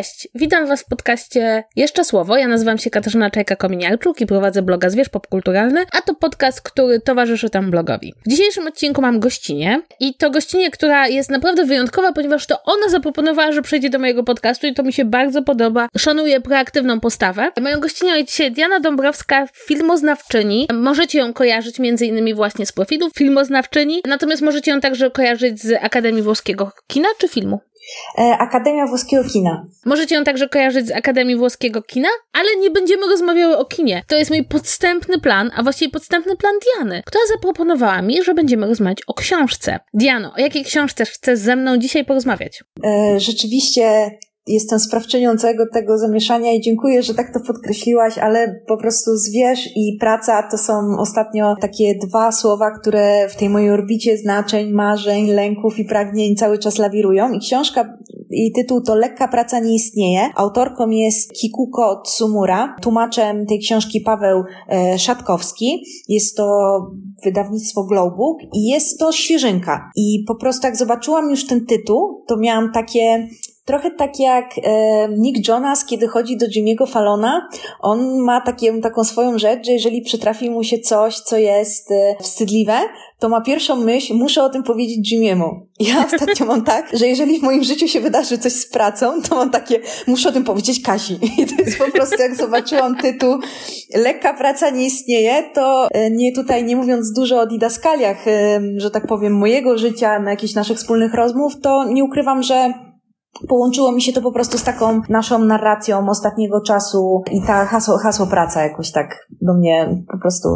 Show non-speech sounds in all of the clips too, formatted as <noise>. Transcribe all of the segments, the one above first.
Cześć, witam Was w podcaście Jeszcze Słowo. Ja nazywam się Katarzyna Czajka-Kominiarczuk i prowadzę bloga Zwierz Popkulturalny, a to podcast, który towarzyszy tam blogowi. W dzisiejszym odcinku mam gościnie i to gościnie, która jest naprawdę wyjątkowa, ponieważ to ona zaproponowała, że przejdzie do mojego podcastu i to mi się bardzo podoba. Szanuję proaktywną postawę. Moją gościnią jest dzisiaj Diana Dąbrowska, filmoznawczyni. Możecie ją kojarzyć między innymi właśnie z profilu filmoznawczyni, natomiast możecie ją także kojarzyć z Akademii Włoskiego Kina czy filmu. E, Akademia Włoskiego Kina. Możecie ją także kojarzyć z Akademii Włoskiego Kina, ale nie będziemy rozmawiały o kinie. To jest mój podstępny plan, a właściwie podstępny plan Diany, która zaproponowała mi, że będziemy rozmawiać o książce. Diano, o jakiej książce chcesz ze mną dzisiaj porozmawiać? E, rzeczywiście jestem sprawczynią całego tego zamieszania i dziękuję, że tak to podkreśliłaś, ale po prostu zwierz i praca to są ostatnio takie dwa słowa, które w tej mojej orbicie znaczeń, marzeń, lęków i pragnień cały czas lawirują. I książka, jej tytuł to Lekka praca nie istnieje. Autorką jest Kikuko Tsumura, tłumaczem tej książki Paweł e, Szatkowski. Jest to wydawnictwo Glowbook i jest to świeżynka. I po prostu jak zobaczyłam już ten tytuł, to miałam takie trochę tak jak e, Nick Jonas, kiedy chodzi do Jimmy'ego Fallona, on ma takie, taką swoją rzecz, że jeżeli przytrafi mu się coś, co jest e, wstydliwe, to ma pierwszą myśl, muszę o tym powiedzieć Jimmy'emu. Ja <laughs> ostatnio mam tak, że jeżeli w moim życiu się wydarzy coś z pracą, to mam takie, muszę o tym powiedzieć Kasi. <laughs> I to jest po prostu, jak zobaczyłam tytuł Lekka praca nie istnieje, to e, nie tutaj, nie mówiąc dużo o didaskaliach, że tak powiem, mojego życia, na jakichś naszych wspólnych rozmów, to nie ukrywam, że Połączyło mi się to po prostu z taką naszą narracją ostatniego czasu i ta hasło, hasło praca jakoś tak do mnie po prostu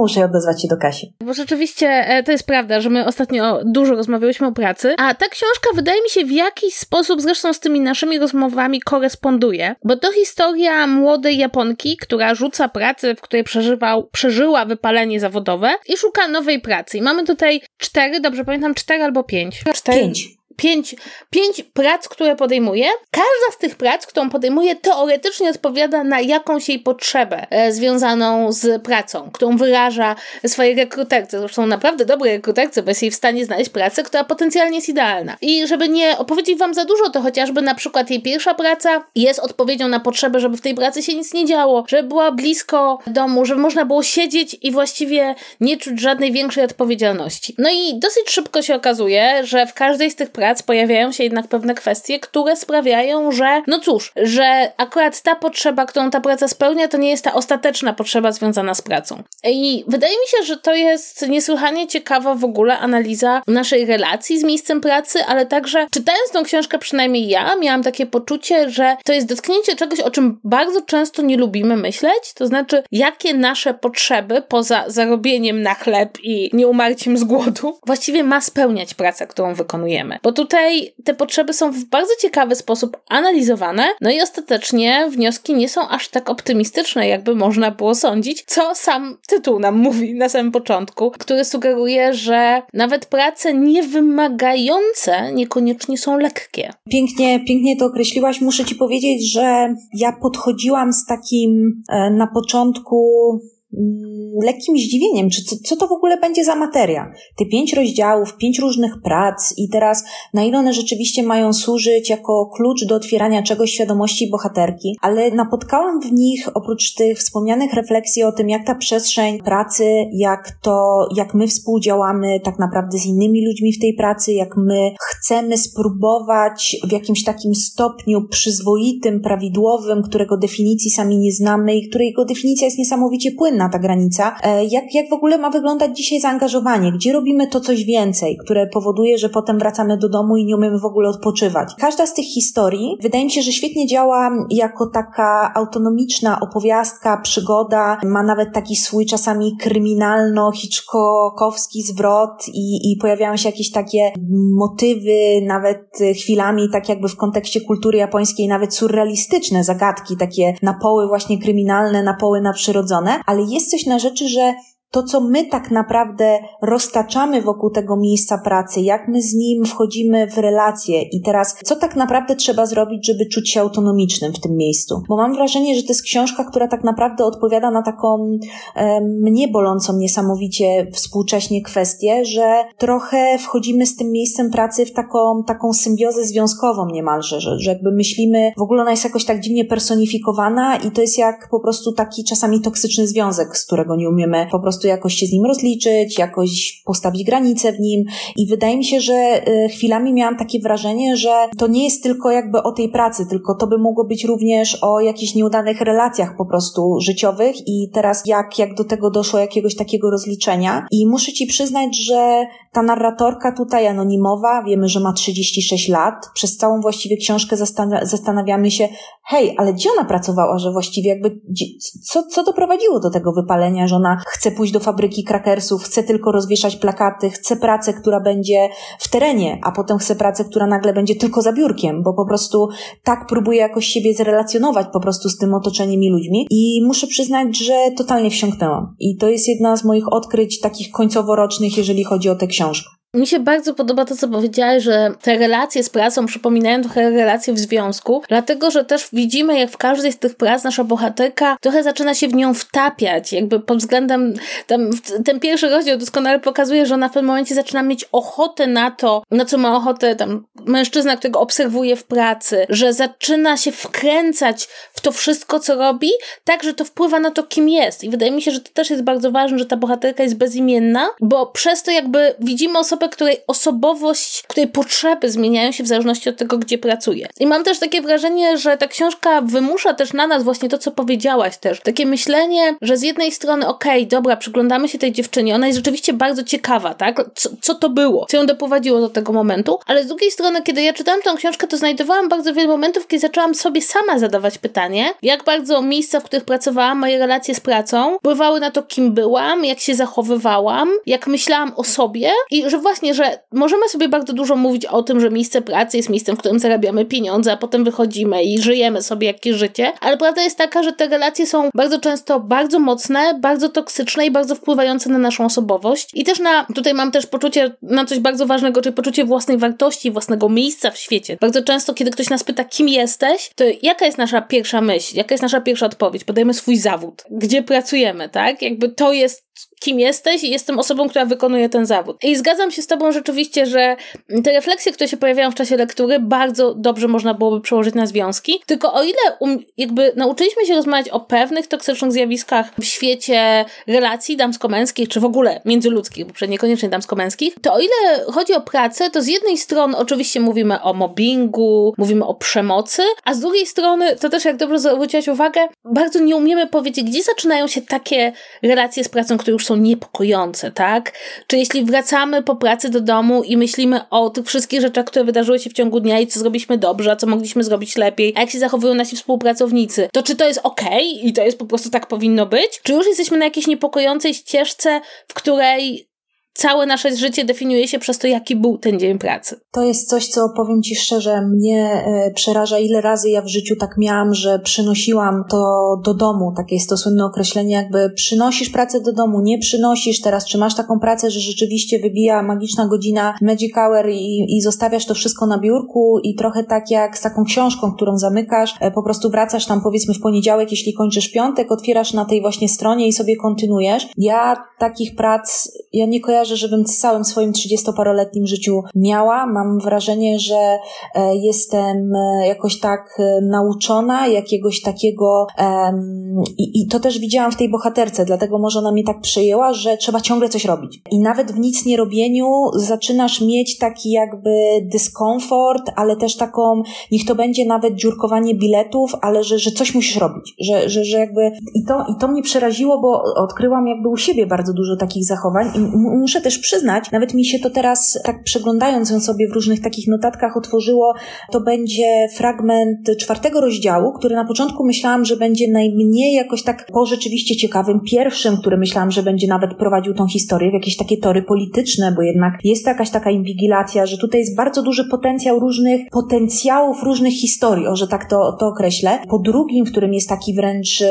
muszę odezwać się do Kasi. Bo rzeczywiście e, to jest prawda, że my ostatnio dużo rozmawiałyśmy o pracy, a ta książka wydaje mi się w jakiś sposób zresztą z tymi naszymi rozmowami koresponduje, bo to historia młodej Japonki, która rzuca pracę, w której przeżywał, przeżyła wypalenie zawodowe i szuka nowej pracy. I mamy tutaj cztery, dobrze pamiętam, cztery albo pięć. Cztery. Pięć pięć, pięć prac, które podejmuje. Każda z tych prac, którą podejmuje, teoretycznie odpowiada na jakąś jej potrzebę e, związaną z pracą, którą wyraża swojej rekruterce. Zresztą naprawdę dobrej rekruterce, bo jest jej w stanie znaleźć pracę, która potencjalnie jest idealna. I żeby nie opowiedzieć wam za dużo, to chociażby na przykład jej pierwsza praca jest odpowiedzią na potrzebę, żeby w tej pracy się nic nie działo, żeby była blisko domu, żeby można było siedzieć i właściwie nie czuć żadnej większej odpowiedzialności. No i dosyć szybko się okazuje, że w każdej z tych prac prac pojawiają się jednak pewne kwestie, które sprawiają, że no cóż, że akurat ta potrzeba, którą ta praca spełnia, to nie jest ta ostateczna potrzeba związana z pracą. I wydaje mi się, że to jest niesłychanie ciekawa w ogóle analiza naszej relacji z miejscem pracy, ale także czytając tą książkę, przynajmniej ja, miałam takie poczucie, że to jest dotknięcie czegoś, o czym bardzo często nie lubimy myśleć, to znaczy, jakie nasze potrzeby poza zarobieniem na chleb i nieumarciem z głodu właściwie ma spełniać praca, którą wykonujemy. Bo tutaj te potrzeby są w bardzo ciekawy sposób analizowane, no i ostatecznie wnioski nie są aż tak optymistyczne, jakby można było sądzić, co sam tytuł nam mówi na samym początku, który sugeruje, że nawet prace niewymagające niekoniecznie są lekkie. Pięknie, pięknie to określiłaś. Muszę ci powiedzieć, że ja podchodziłam z takim e, na początku lekkim zdziwieniem, czy co, co to w ogóle będzie za materia. Te pięć rozdziałów, pięć różnych prac i teraz na ile one rzeczywiście mają służyć jako klucz do otwierania czegoś świadomości bohaterki, ale napotkałam w nich oprócz tych wspomnianych refleksji o tym, jak ta przestrzeń pracy, jak to, jak my współdziałamy tak naprawdę z innymi ludźmi w tej pracy, jak my chcemy spróbować w jakimś takim stopniu przyzwoitym, prawidłowym, którego definicji sami nie znamy i którego definicja jest niesamowicie płynna, ta granica. E, jak, jak w ogóle ma wyglądać dzisiaj zaangażowanie? Gdzie robimy to coś więcej, które powoduje, że potem wracamy do domu i nie umiemy w ogóle odpoczywać? Każda z tych historii wydaje mi się, że świetnie działa jako taka autonomiczna opowiastka, przygoda. Ma nawet taki swój czasami kryminalno-hitchcockowski zwrot i, i pojawiają się jakieś takie motywy, nawet chwilami, tak jakby w kontekście kultury japońskiej, nawet surrealistyczne zagadki, takie napoły właśnie kryminalne, napoły nadprzyrodzone, ale jest coś na rzeczy, że to, co my tak naprawdę roztaczamy wokół tego miejsca pracy, jak my z nim wchodzimy w relacje i teraz, co tak naprawdę trzeba zrobić, żeby czuć się autonomicznym w tym miejscu. Bo mam wrażenie, że to jest książka, która tak naprawdę odpowiada na taką e, mnie bolącą niesamowicie współcześnie kwestię, że trochę wchodzimy z tym miejscem pracy w taką, taką symbiozę związkową niemalże, że, że jakby myślimy, w ogóle ona jest jakoś tak dziwnie personifikowana i to jest jak po prostu taki czasami toksyczny związek, z którego nie umiemy po prostu jakoś się z nim rozliczyć, jakoś postawić granice w nim. I wydaje mi się, że y, chwilami miałam takie wrażenie, że to nie jest tylko jakby o tej pracy, tylko to by mogło być również o jakichś nieudanych relacjach po prostu życiowych. I teraz jak, jak do tego doszło jakiegoś takiego rozliczenia. I muszę ci przyznać, że ta narratorka tutaj anonimowa, wiemy, że ma 36 lat, przez całą właściwie książkę zastanawiamy się, hej, ale gdzie ona pracowała, że właściwie jakby, co, co doprowadziło do tego wypalenia, że ona chce pójść do fabryki krakersów, chce tylko rozwieszać plakaty, chce pracę, która będzie w terenie, a potem chce pracę, która nagle będzie tylko za biurkiem, bo po prostu tak próbuje jakoś siebie zrelacjonować po prostu z tym otoczeniem i ludźmi i muszę przyznać, że totalnie wsiąknęłam. I to jest jedna z moich odkryć takich końcoworocznych, jeżeli chodzi o tę książkę. Mi się bardzo podoba to, co powiedziałeś, że te relacje z pracą przypominają trochę relacje w związku, dlatego, że też widzimy, jak w każdej z tych prac nasza bohaterka trochę zaczyna się w nią wtapiać, jakby pod względem, tam, ten pierwszy rozdział doskonale pokazuje, że ona w pewnym momencie zaczyna mieć ochotę na to, na co ma ochotę tam mężczyzna, którego obserwuje w pracy, że zaczyna się wkręcać w to wszystko, co robi, tak, że to wpływa na to, kim jest. I wydaje mi się, że to też jest bardzo ważne, że ta bohaterka jest bezimienna, bo przez to jakby widzimy osobę, osobę, której osobowość, której potrzeby zmieniają się w zależności od tego, gdzie pracuje. I mam też takie wrażenie, że ta książka wymusza też na nas właśnie to, co powiedziałaś też. Takie myślenie, że z jednej strony, okej, okay, dobra, przyglądamy się tej dziewczynie, ona jest rzeczywiście bardzo ciekawa, tak? Co, co to było? Co ją doprowadziło do tego momentu? Ale z drugiej strony, kiedy ja czytałam tę książkę, to znajdowałam bardzo wiele momentów, kiedy zaczęłam sobie sama zadawać pytanie, jak bardzo miejsca, w których pracowałam, moje relacje z pracą, wpływały na to, kim byłam, jak się zachowywałam, jak myślałam o sobie i że właśnie, że możemy sobie bardzo dużo mówić o tym, że miejsce pracy jest miejscem, w którym zarabiamy pieniądze, a potem wychodzimy i żyjemy sobie jakieś życie, ale prawda jest taka, że te relacje są bardzo często bardzo mocne, bardzo toksyczne i bardzo wpływające na naszą osobowość. I też na, tutaj mam też poczucie na coś bardzo ważnego, czyli poczucie własnej wartości, własnego miejsca w świecie. Bardzo często, kiedy ktoś nas pyta, kim jesteś, to jaka jest nasza pierwsza myśl, jaka jest nasza pierwsza odpowiedź? Podajemy swój zawód, gdzie pracujemy, tak? Jakby to jest kim jesteś i jestem osobą, która wykonuje ten zawód. I zgadzam się z Tobą rzeczywiście, że te refleksje, które się pojawiają w czasie lektury, bardzo dobrze można byłoby przełożyć na związki. Tylko o ile um, jakby nauczyliśmy się rozmawiać o pewnych toksycznych zjawiskach w świecie relacji damsko-męskich, czy w ogóle międzyludzkich, bo niekoniecznie damsko-męskich, to o ile chodzi o pracę, to z jednej strony oczywiście mówimy o mobbingu, mówimy o przemocy, a z drugiej strony, to też jak dobrze zwróciłaś uwagę, bardzo nie umiemy powiedzieć, gdzie zaczynają się takie relacje z pracą, które już są niepokojące, tak? Czy jeśli wracamy po pracy do domu i myślimy o tych wszystkich rzeczach, które wydarzyły się w ciągu dnia i co zrobiliśmy dobrze, a co mogliśmy zrobić lepiej, a jak się zachowują nasi współpracownicy, to czy to jest ok i to jest po prostu tak powinno być? Czy już jesteśmy na jakiejś niepokojącej ścieżce, w której całe nasze życie definiuje się przez to, jaki był ten dzień pracy. To jest coś, co powiem Ci szczerze, mnie e, przeraża, ile razy ja w życiu tak miałam, że przynosiłam to do domu, takie jest to słynne określenie, jakby przynosisz pracę do domu, nie przynosisz teraz, czy masz taką pracę, że rzeczywiście wybija magiczna godzina magic hour i, i zostawiasz to wszystko na biurku i trochę tak jak z taką książką, którą zamykasz, e, po prostu wracasz tam powiedzmy w poniedziałek, jeśli kończysz piątek, otwierasz na tej właśnie stronie i sobie kontynuujesz. Ja takich prac, ja nie kojarzę kojarzę, żebym w całym swoim 30-paroletnim życiu miała. Mam wrażenie, że e, jestem e, jakoś tak e, nauczona jakiegoś takiego i, i to też widziałam w tej bohaterce, dlatego może ona mnie tak przyjęła, że trzeba ciągle coś robić. I nawet w nic nie robieniu zaczynasz mieć taki jakby dyskomfort, ale też taką, niech to będzie nawet dziurkowanie biletów, ale że, że coś musisz robić, że, że, że jakby i to, i to mnie przeraziło, bo odkryłam jakby u siebie bardzo dużo takich zachowań i muszę muszę też przyznać, nawet mi się to teraz, tak przeglądając ją sobie w różnych takich notatkach otworzyło, to będzie fragment czwartego rozdziału, który na początku myślałam, że będzie najmniej jakoś tak po rzeczywiście ciekawym, pierwszym, który myślałam, że będzie nawet prowadził tą historię w jakieś takie tory polityczne, bo jednak jest jakaś taka inwigilacja, że tutaj jest bardzo duży potencjał różnych potencjałów, różnych historii, o że tak to, to określę. Po drugim, w którym jest taki wręcz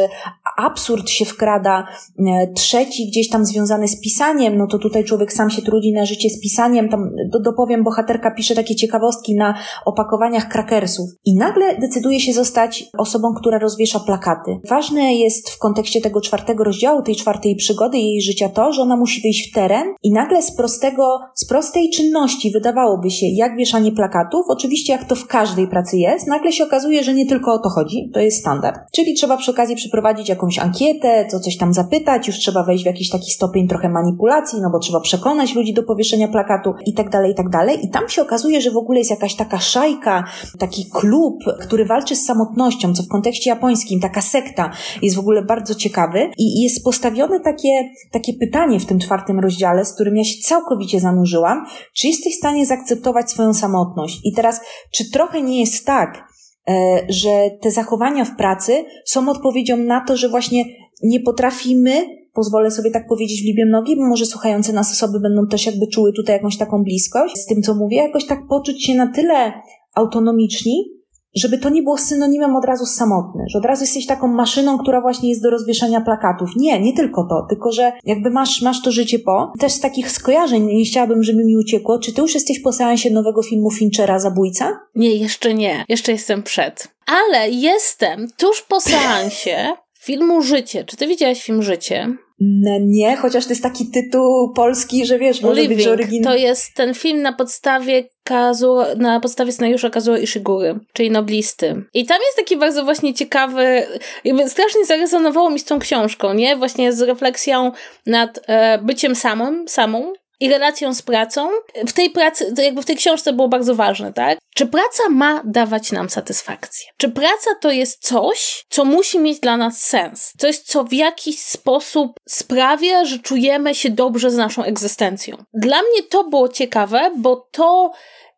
absurd się wkrada, e, trzeci gdzieś tam związany z pisaniem, no to tutaj człowiek sam się trudzi na życie z pisaniem, tam dopowiem, bohaterka pisze takie ciekawostki na opakowaniach krakersów i nagle decyduje się zostać osobą, która rozwiesza plakaty. Ważne jest w kontekście tego czwartego rozdziału, tej czwartej przygody jej życia to, że ona musi wyjść w teren i nagle z prostego, z prostej czynności wydawałoby się, jak wieszanie plakatów, oczywiście jak to w każdej pracy jest, nagle się okazuje, że nie tylko o to chodzi, to jest standard. Czyli trzeba przy okazji przeprowadzić jakąś ankietę, co coś tam zapytać, już trzeba wejść w jakiś taki stopień trochę manipulacji, no bo trzeba przekonać ludzi do powieszenia plakatu i tak dalej, i tak dalej. I tam się okazuje, że w ogóle jest jakaś taka szajka, taki klub, który walczy z samotnością, co w kontekście japońskim, taka sekta jest w ogóle bardzo ciekawy i jest postawione takie, takie pytanie w tym czwartym rozdziale, z którym ja się całkowicie zanurzyłam, czy jesteś w stanie zaakceptować swoją samotność? I teraz, czy trochę nie jest tak, e, że te zachowania w pracy są odpowiedzią na to, że właśnie nie potrafimy pozwolę sobie tak powiedzieć w libie nogi, bo może słuchające nas osoby będą też jakby czuły tutaj jakąś taką bliskość z tym, co mówię, jakoś tak poczuć się na tyle autonomiczni, żeby to nie było synonimem od razu samotny, że od razu jesteś taką maszyną, która właśnie jest do rozwieszania plakatów. Nie, nie tylko to, tylko że jakby masz, masz to życie po. Też z takich skojarzeń nie chciałabym, żeby mi uciekło. Czy ty już jesteś po seansie nowego filmu Finchera Zabójca? Nie, jeszcze nie. Jeszcze jestem przed. Ale jestem tuż po seansie filmu Życie. Czy ty widziałaś film Życie? Nie, chociaż to jest taki tytuł polski, że wiesz, może Living. być oryginalny. To jest ten film na podstawie Kazuo, na podstawie scenariusza Kazuo Ishigury, czyli Noblisty. I tam jest taki bardzo właśnie ciekawy, jakby strasznie zarezonowało mi z tą książką, nie? Właśnie z refleksją nad e, byciem samym, samą, i relacją z pracą. W tej pracy, jakby w tej książce było bardzo ważne, tak? Czy praca ma dawać nam satysfakcję? Czy praca to jest coś, co musi mieć dla nas sens? Coś, co w jakiś sposób sprawia, że czujemy się dobrze z naszą egzystencją. Dla mnie to było ciekawe, bo to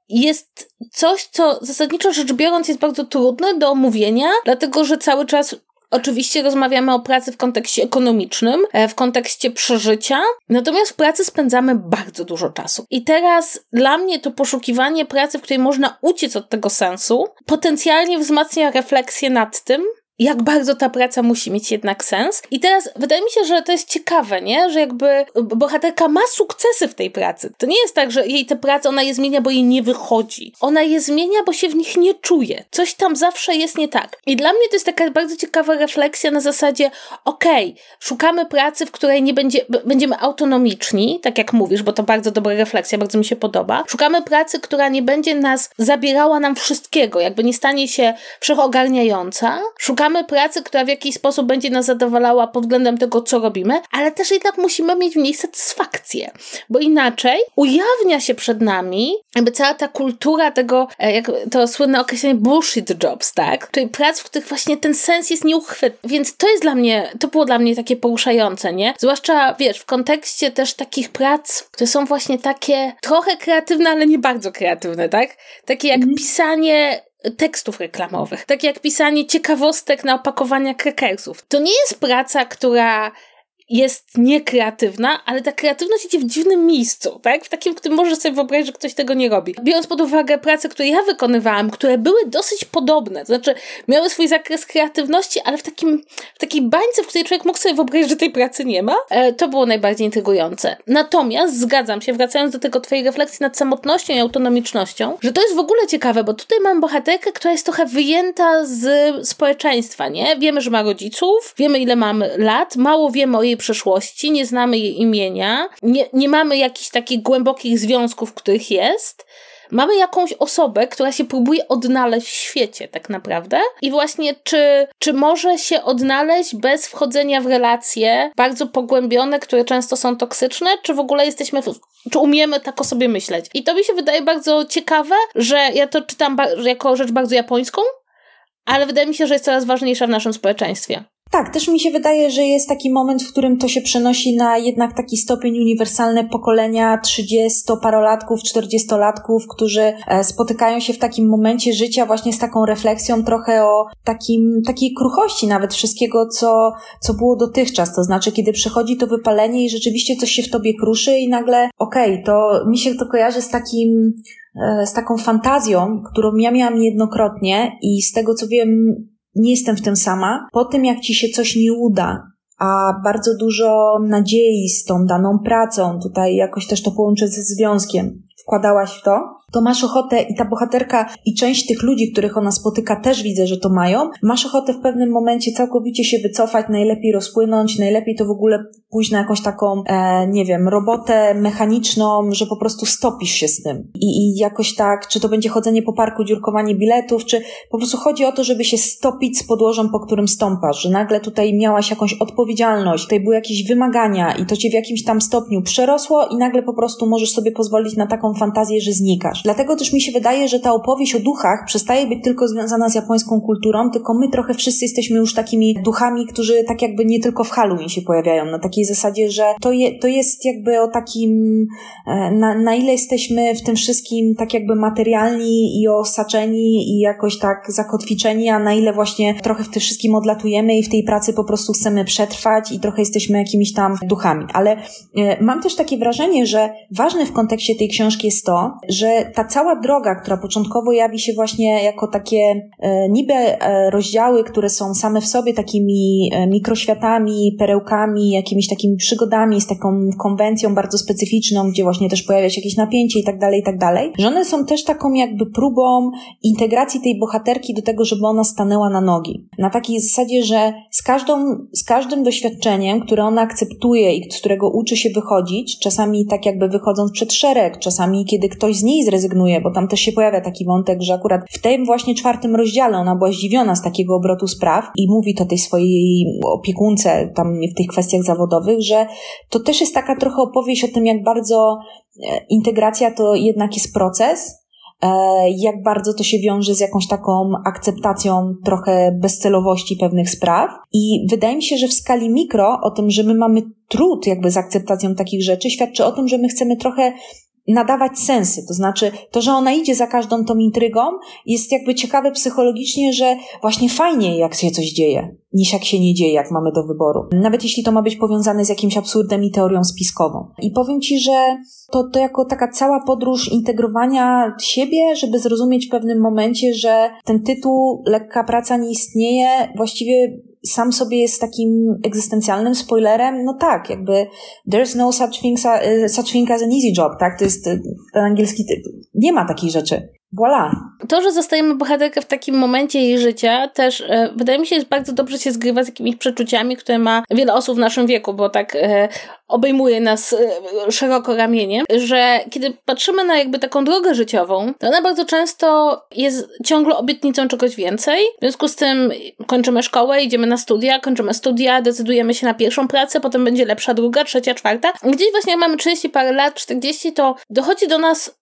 jest coś, co zasadniczo rzecz biorąc jest bardzo trudne do omówienia, dlatego że cały czas Oczywiście rozmawiamy o pracy w kontekście ekonomicznym, e, w kontekście przeżycia, natomiast w pracy spędzamy bardzo dużo czasu. I teraz dla mnie to poszukiwanie pracy, w której można uciec od tego sensu, potencjalnie wzmacnia refleksję nad tym, jak bardzo ta praca musi mieć jednak sens. I teraz wydaje mi się, że to jest ciekawe, nie? Że jakby bohaterka ma sukcesy w tej pracy. To nie jest tak, że jej tę pracę ona je zmienia, bo jej nie wychodzi. Ona je zmienia, bo się w nich nie czuje. Coś tam zawsze jest nie tak. I dla mnie to jest taka bardzo ciekawa refleksja na zasadzie, okej, okay, szukamy pracy, w której nie będzie, będziemy autonomiczni, tak jak mówisz, bo to bardzo dobra refleksja, bardzo mi się podoba. Szukamy pracy, która nie będzie nas zabierała nam wszystkiego, jakby nie stanie się wszechogarniająca. Szukamy Szukamy pracy, która w jakiś sposób będzie nas zadowalała pod względem tego, co robimy, ale też jednak musimy mieć w niej satysfakcję, bo inaczej ujawnia się przed nami jakby cała ta kultura tego, e, jak to słynne określenie bullshit jobs, tak? Czyli prac, w których właśnie ten sens jest nieuchwytny. Więc to jest dla mnie, to było dla mnie takie poruszające, nie? Zwłaszcza, wiesz, w kontekście też takich prac, które są właśnie takie trochę kreatywne, ale nie bardzo kreatywne, tak? Takie jak mm. pisanie tekstów reklamowych, tak jak pisanie ciekawostek na opakowania krakersów. To nie jest praca, która jest niekreatywna, ale ta kreatywność idzie w dziwnym miejscu, tak? W takim, w którym możesz sobie wyobrazić, że ktoś tego nie robi. Biorąc pod uwagę prace, które ja wykonywałam, które były dosyć podobne, to znaczy miały swój zakres kreatywności, ale w takim, w takiej bańce, w której człowiek mógł sobie wyobrazić, że tej pracy nie ma, e, to było najbardziej intrygujące. Natomiast zgadzam się, wracając do tego twojej refleksji nad samotnością i autonomicznością, że to jest w ogóle ciekawe, bo tutaj mam bohaterkę, która jest trochę wyjęta z społeczeństwa, nie? Wiemy, że ma rodziców, wiemy ile mamy lat, mało wiemy o jej przeszłości, nie znamy jej imienia, nie, nie mamy jakichś takich głębokich związków, których jest. Mamy jakąś osobę, która się próbuje odnaleźć w świecie, tak naprawdę. I właśnie, czy, czy może się odnaleźć bez wchodzenia w relacje bardzo pogłębione, które często są toksyczne, czy w ogóle jesteśmy, czy umiemy tak o sobie myśleć? I to mi się wydaje bardzo ciekawe, że ja to czytam jako rzecz bardzo japońską, ale wydaje mi się, że jest coraz ważniejsza w naszym społeczeństwie. Tak, też mi się wydaje, że jest taki moment, w którym to się przenosi na jednak taki stopień uniwersalne pokolenia 30-parolatków, 40-latków, którzy e, spotykają się w takim momencie życia właśnie z taką refleksją trochę o takim, takiej kruchości nawet wszystkiego, co, co było dotychczas. To znaczy, kiedy przychodzi to wypalenie i rzeczywiście coś się w tobie kruszy i nagle, okej, okay, to mi się to kojarzy z takim e, z taką fantazją, którą ja miałam niejednokrotnie i z tego co wiem, nie jestem w tym sama. Po tym, jak ci się coś nie uda, a bardzo dużo nadziei z tą daną pracą, tutaj jakoś też to połączę ze związkiem, wkładałaś w to, to masz ochotę i ta bohaterka i część tych ludzi, których ona spotyka, też widzę, że to mają. Masz ochotę w pewnym momencie całkowicie się wycofać, najlepiej rozpłynąć, najlepiej to w ogóle pójść na jakąś taką, e, nie wiem, robotę mechaniczną, że po prostu stopisz się z tym. I, I jakoś tak, czy to będzie chodzenie po parku, dziurkowanie biletów, czy po prostu chodzi o to, żeby się stopić z podłożem, po którym stąpasz, że nagle tutaj miałaś jakąś odpowiedzialność, tutaj były jakieś wymagania i to cię w jakimś tam stopniu przerosło i nagle po prostu możesz sobie pozwolić na taką fantazję, że znikasz. Dlatego też mi się wydaje, że ta opowieść o duchach przestaje być tylko związana z japońską kulturą, tylko my trochę wszyscy jesteśmy już takimi duchami, którzy tak jakby nie tylko w Halloween się pojawiają, na takiej zasadzie, że to, je, to jest jakby o takim, e, na, na ile jesteśmy w tym wszystkim tak jakby materialni i osaczeni i jakoś tak zakotwiczeni, a na ile właśnie trochę w tym wszystkim odlatujemy i w tej pracy po prostu chcemy przetrwać i trochę jesteśmy jakimiś tam duchami. Ale e, mam też takie wrażenie, że ważne w kontekście tej książki jest to, że ta cała droga, która początkowo jawi się właśnie jako takie e, niby e, rozdziały, które są same w sobie takimi e, mikroświatami, perełkami, jakimiś takimi przygodami, z taką konwencją bardzo specyficzną, gdzie właśnie też pojawia się jakieś napięcie i tak dalej, i tak dalej, że one są też taką jakby próbą integracji tej bohaterki do tego, żeby ona stanęła na nogi. Na takiej zasadzie, że z, każdą, z każdym doświadczeniem, które ona akceptuje i z którego uczy się wychodzić, czasami tak jakby wychodząc przed szereg, czasami kiedy ktoś z niej zrezygnuje, zrezygnuje, bo tam też się pojawia taki wątek, że akurat w tym właśnie czwartym rozdziale ona była zdziwiona z takiego obrotu spraw i mówi to tej swojej opiekunce tam w tych kwestiach zawodowych, że to też jest taka trochę opowieść o tym, jak bardzo e, integracja to jednak jest proces, e, jak bardzo to się wiąże z jakąś taką akceptacją trochę bezcelowości pewnych spraw. I wydaje mi się, że w skali mikro o tym, że my mamy trud jakby z akceptacją takich rzeczy, świadczy o tym, że my chcemy trochę nadawać sensy. To znaczy, to, że ona idzie za każdą tą intrygą, jest jakby ciekawe psychologicznie, że właśnie fajnie, jak się coś dzieje, niż jak się nie dzieje, jak mamy do wyboru. Nawet jeśli to ma być powiązane z jakimś absurdem i teorią spiskową. I powiem Ci, że to, to jako taka cała podróż integrowania siebie, żeby zrozumieć w pewnym momencie, że ten tytuł Lekka praca nie istnieje, właściwie sam sobie jest takim egzystencjalnym spoilerem, no tak, jakby there's no such thing, such thing as an easy job, tak? To jest ten angielski, nie ma takiej rzeczy. Voilà. To, że zostajemy bohaterkę w takim momencie jej życia, też e, wydaje mi się, że bardzo dobrze się zgrywa z jakimiś przeczuciami, które ma wiele osób w naszym wieku, bo tak e, obejmuje nas e, szeroko ramieniem, że kiedy patrzymy na jakby taką drogę życiową, to ona bardzo często jest ciągle obietnicą czegoś więcej. W związku z tym kończymy szkołę, idziemy na studia, kończymy studia, decydujemy się na pierwszą pracę, potem będzie lepsza druga, trzecia, czwarta. Gdzieś właśnie jak mamy 30 parę lat, 40, to dochodzi do nas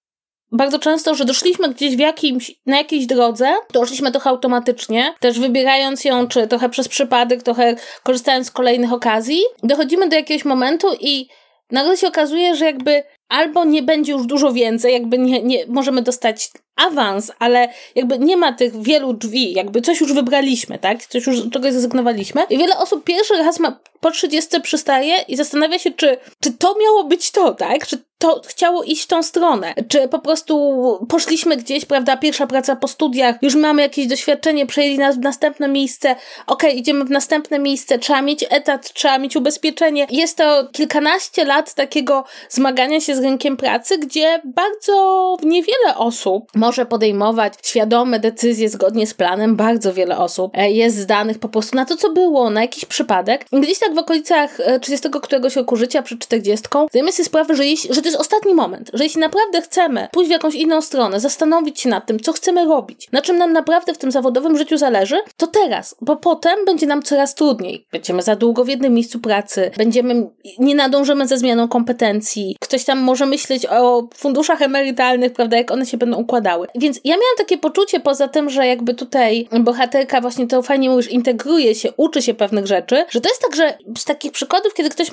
bardzo często, że doszliśmy gdzieś w jakimś, na jakiejś drodze, doszliśmy trochę automatycznie, też wybierając ją, czy trochę przez przypadek, trochę korzystając z kolejnych okazji, dochodzimy do jakiegoś momentu i nagle się okazuje, że jakby albo nie będzie już dużo więcej, jakby nie, nie możemy dostać awans, ale jakby nie ma tych wielu drzwi, jakby coś już wybraliśmy, tak? Coś już czegoś zrezygnowaliśmy. I wiele osób pierwszy raz ma po 30 przystaje i zastanawia się, czy, czy to miało być to, tak? Czy to chciało iść w tą stronę. Czy po prostu poszliśmy gdzieś, prawda, pierwsza praca po studiach, już mamy jakieś doświadczenie, przejęli nas w następne miejsce, okej, okay, idziemy w następne miejsce, trzeba mieć etat, trzeba mieć ubezpieczenie. Jest to kilkanaście lat takiego zmagania się z rynkiem pracy, gdzie bardzo niewiele osób może podejmować świadome decyzje zgodnie z planem, bardzo wiele osób e, jest zdanych po prostu na to, co było, na jakiś przypadek. Gdzieś tak w okolicach 30 e, któregoś roku życia, przed 40, zdajemy sobie sprawę, że, jeśli, że to jest ostatni moment, że jeśli naprawdę chcemy pójść w jakąś inną stronę, zastanowić się nad tym, co chcemy robić, na czym nam naprawdę w tym zawodowym życiu zależy, to teraz, bo potem będzie nam coraz trudniej. Będziemy za długo w jednym miejscu pracy, będziemy, nie nadążymy ze zmianą kompetencji, ktoś tam może myśleć o funduszach emerytalnych, prawda, jak one się będą układały. Więc ja miałam takie poczucie, poza tym, że jakby tutaj bohaterka właśnie to fajnie mówisz, integruje się, uczy się pewnych rzeczy, że to jest tak, że z takich przykładów, kiedy ktoś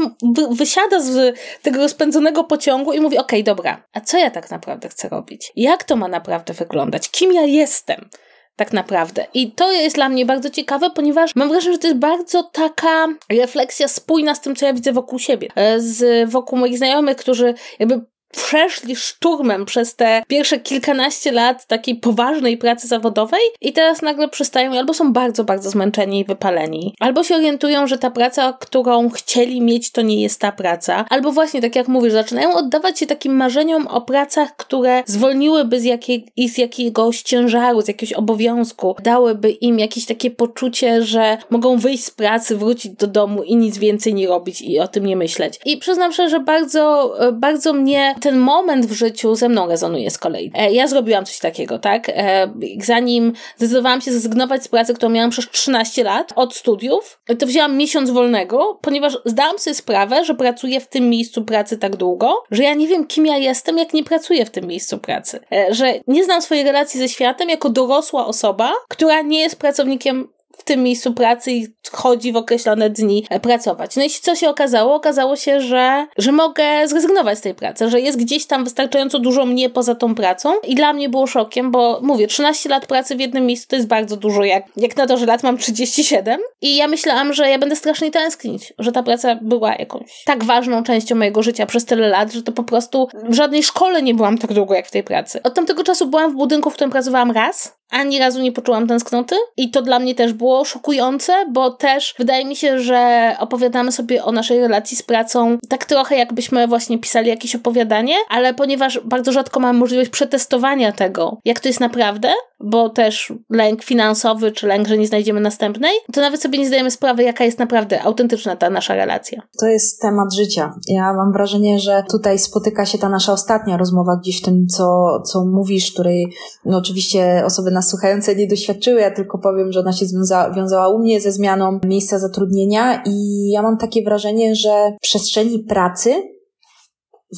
wysiada z tego rozpędzonego pociągu i mówi, okej, okay, dobra, a co ja tak naprawdę chcę robić? Jak to ma naprawdę wyglądać? Kim ja jestem? tak naprawdę. I to jest dla mnie bardzo ciekawe, ponieważ mam wrażenie, że to jest bardzo taka refleksja spójna z tym, co ja widzę wokół siebie. E, z wokół moich znajomych, którzy jakby przeszli szturmem przez te pierwsze kilkanaście lat takiej poważnej pracy zawodowej i teraz nagle przystają albo są bardzo, bardzo zmęczeni i wypaleni, albo się orientują, że ta praca, którą chcieli mieć, to nie jest ta praca, albo właśnie, tak jak mówisz, zaczynają oddawać się takim marzeniom o pracach, które zwolniłyby z, jakiej, z jakiegoś ciężaru, z jakiegoś obowiązku, dałyby im jakieś takie poczucie, że mogą wyjść z pracy, wrócić do domu i nic więcej nie robić i o tym nie myśleć. I przyznam szczerze, że bardzo, bardzo mnie ten moment w życiu ze mną rezonuje z kolei. E, ja zrobiłam coś takiego, tak? E, zanim zdecydowałam się zrezygnować z pracy, którą miałam przez 13 lat od studiów, to wzięłam miesiąc wolnego, ponieważ zdałam sobie sprawę, że pracuję w tym miejscu pracy tak długo, że ja nie wiem, kim ja jestem, jak nie pracuję w tym miejscu pracy. E, że nie znam swojej relacji ze światem jako dorosła osoba, która nie jest pracownikiem w tym miejscu pracy i chodzi w określone dni e, pracować. No i co się okazało? Okazało się, że, że mogę zrezygnować z tej pracy, że jest gdzieś tam wystarczająco dużo mnie poza tą pracą i dla mnie było szokiem, bo mówię, 13 lat pracy w jednym miejscu to jest bardzo dużo, jak, jak na to, że lat mam 37 i ja myślałam, że ja będę strasznie tęsknić, że ta praca była jakąś tak ważną częścią mojego życia przez tyle lat, że to po prostu w żadnej szkole nie byłam tak długo jak w tej pracy. Od tamtego czasu byłam w budynku, w którym pracowałam raz ani razu nie poczułam tęsknoty i to dla mnie też było szokujące, bo też wydaje mi się, że opowiadamy sobie o naszej relacji z pracą tak trochę jakbyśmy właśnie pisali jakieś opowiadanie, ale ponieważ bardzo rzadko mamy możliwość przetestowania tego, jak to jest naprawdę, bo też lęk finansowy czy lęk, że nie znajdziemy następnej, to nawet sobie nie zdajemy sprawy, jaka jest naprawdę autentyczna ta nasza relacja. To jest temat życia. Ja mam wrażenie, że tutaj spotyka się ta nasza ostatnia rozmowa gdzieś w tym, co, co mówisz, której no oczywiście osoby nas słuchające nie doświadczyły, ja tylko powiem, że ona się związa, wiązała u mnie ze zmianą miejsca zatrudnienia i ja mam takie wrażenie, że w przestrzeni pracy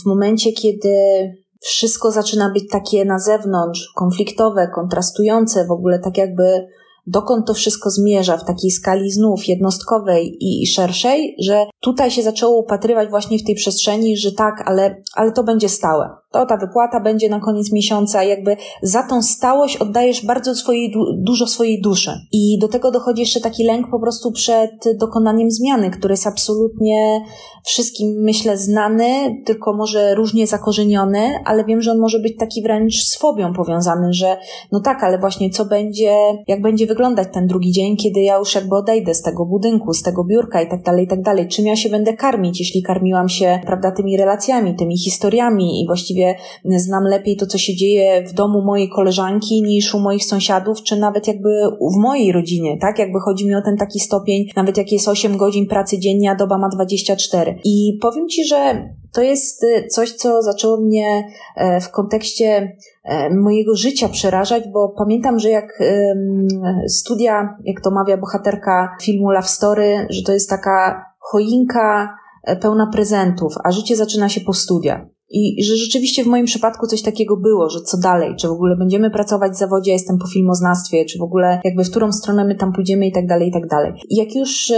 w momencie, kiedy wszystko zaczyna być takie na zewnątrz, konfliktowe, kontrastujące, w ogóle tak jakby dokąd to wszystko zmierza w takiej skali znów jednostkowej i, szerszej, że tutaj się zaczęło upatrywać właśnie w tej przestrzeni, że tak, ale, ale to będzie stałe to ta wypłata będzie na koniec miesiąca, jakby za tą stałość oddajesz bardzo swojej, dużo swojej duszy. I do tego dochodzi jeszcze taki lęk po prostu przed dokonaniem zmiany, który jest absolutnie wszystkim, myślę, znany, tylko może różnie zakorzeniony, ale wiem, że on może być taki wręcz z fobią powiązany, że no tak, ale właśnie co będzie, jak będzie wyglądać ten drugi dzień, kiedy ja już jakby odejdę z tego budynku, z tego biurka i tak dalej, i tak dalej. Czym ja się będę karmić, jeśli karmiłam się, prawda, tymi relacjami, tymi historiami i właściwie znam lepiej to, co się dzieje w domu mojej koleżanki niż u moich sąsiadów, czy nawet jakby w mojej rodzinie, tak? Jakby chodzi mi o ten taki stopień, nawet jak jest 8 godzin pracy dziennie, a doba ma 24. I powiem Ci, że to jest y, coś, co zaczęło mnie e, w kontekście e, mojego życia przerażać, bo pamiętam, że jak studia, jak to mawia bohaterka filmu Love Story, że to jest taka choinka e, pełna prezentów, a życie zaczyna się po studiach. I, że rzeczywiście w moim przypadku coś takiego było, że co dalej, czy w ogóle będziemy pracować w zawodzie, ja jestem po filmoznawstwie, czy w ogóle jakby w którą stronę my tam pójdziemy i tak dalej, i tak dalej. Jak już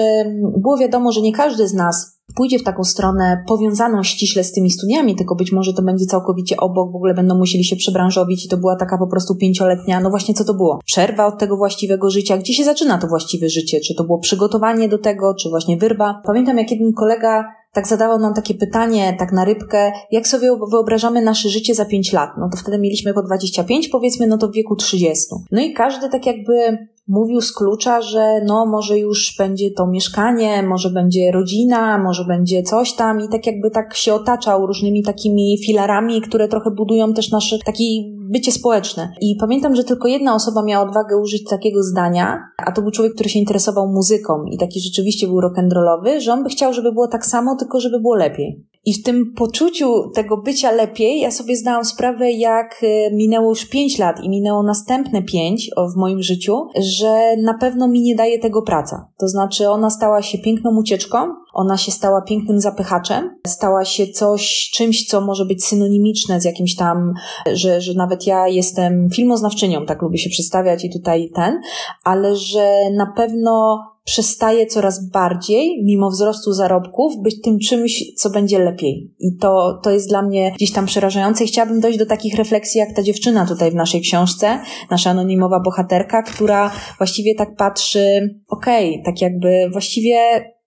było wiadomo, że nie każdy z nas pójdzie w taką stronę powiązaną ściśle z tymi studiami, tylko być może to będzie całkowicie obok, w ogóle będą musieli się przebranżowić i to była taka po prostu pięcioletnia, no właśnie co to było? Przerwa od tego właściwego życia, gdzie się zaczyna to właściwe życie? Czy to było przygotowanie do tego, czy właśnie wyrwa? Pamiętam, jak jeden kolega tak zadawał nam takie pytanie, tak na rybkę, jak sobie wyobrażamy nasze życie za 5 lat? No to wtedy mieliśmy po 25, powiedzmy, no to w wieku 30. No i każdy tak jakby mówił z klucza, że no może już będzie to mieszkanie, może będzie rodzina, może będzie coś tam i tak jakby tak się otaczał różnymi takimi filarami, które trochę budują też nasze takie bycie społeczne. I pamiętam, że tylko jedna osoba miała odwagę użyć takiego zdania, a to był człowiek, który się interesował muzyką i taki rzeczywiście był rock'n'rollowy, że on by chciał, żeby było tak samo, tylko żeby było lepiej. I w tym poczuciu tego bycia lepiej, ja sobie zdałam sprawę, jak y, minęło już pięć lat i minęło następne pięć w moim życiu, że na pewno mi nie daje tego praca. To znaczy, ona stała się piękną ucieczką, ona się stała pięknym zapychaczem, stała się coś, czymś, co może być synonimiczne z jakimś tam, że, że nawet ja jestem filmoznawczynią, tak lubię się przedstawiać i tutaj ten, ale że na pewno przestaje coraz bardziej, mimo wzrostu zarobków, być tym czymś, co będzie lepiej. I to, to jest dla mnie gdzieś tam przerażające i chciałabym dojść do takich refleksji, jak ta dziewczyna tutaj w naszej książce, nasza anonimowa bohaterka, która właściwie tak patrzy, okej, okay, tak jakby właściwie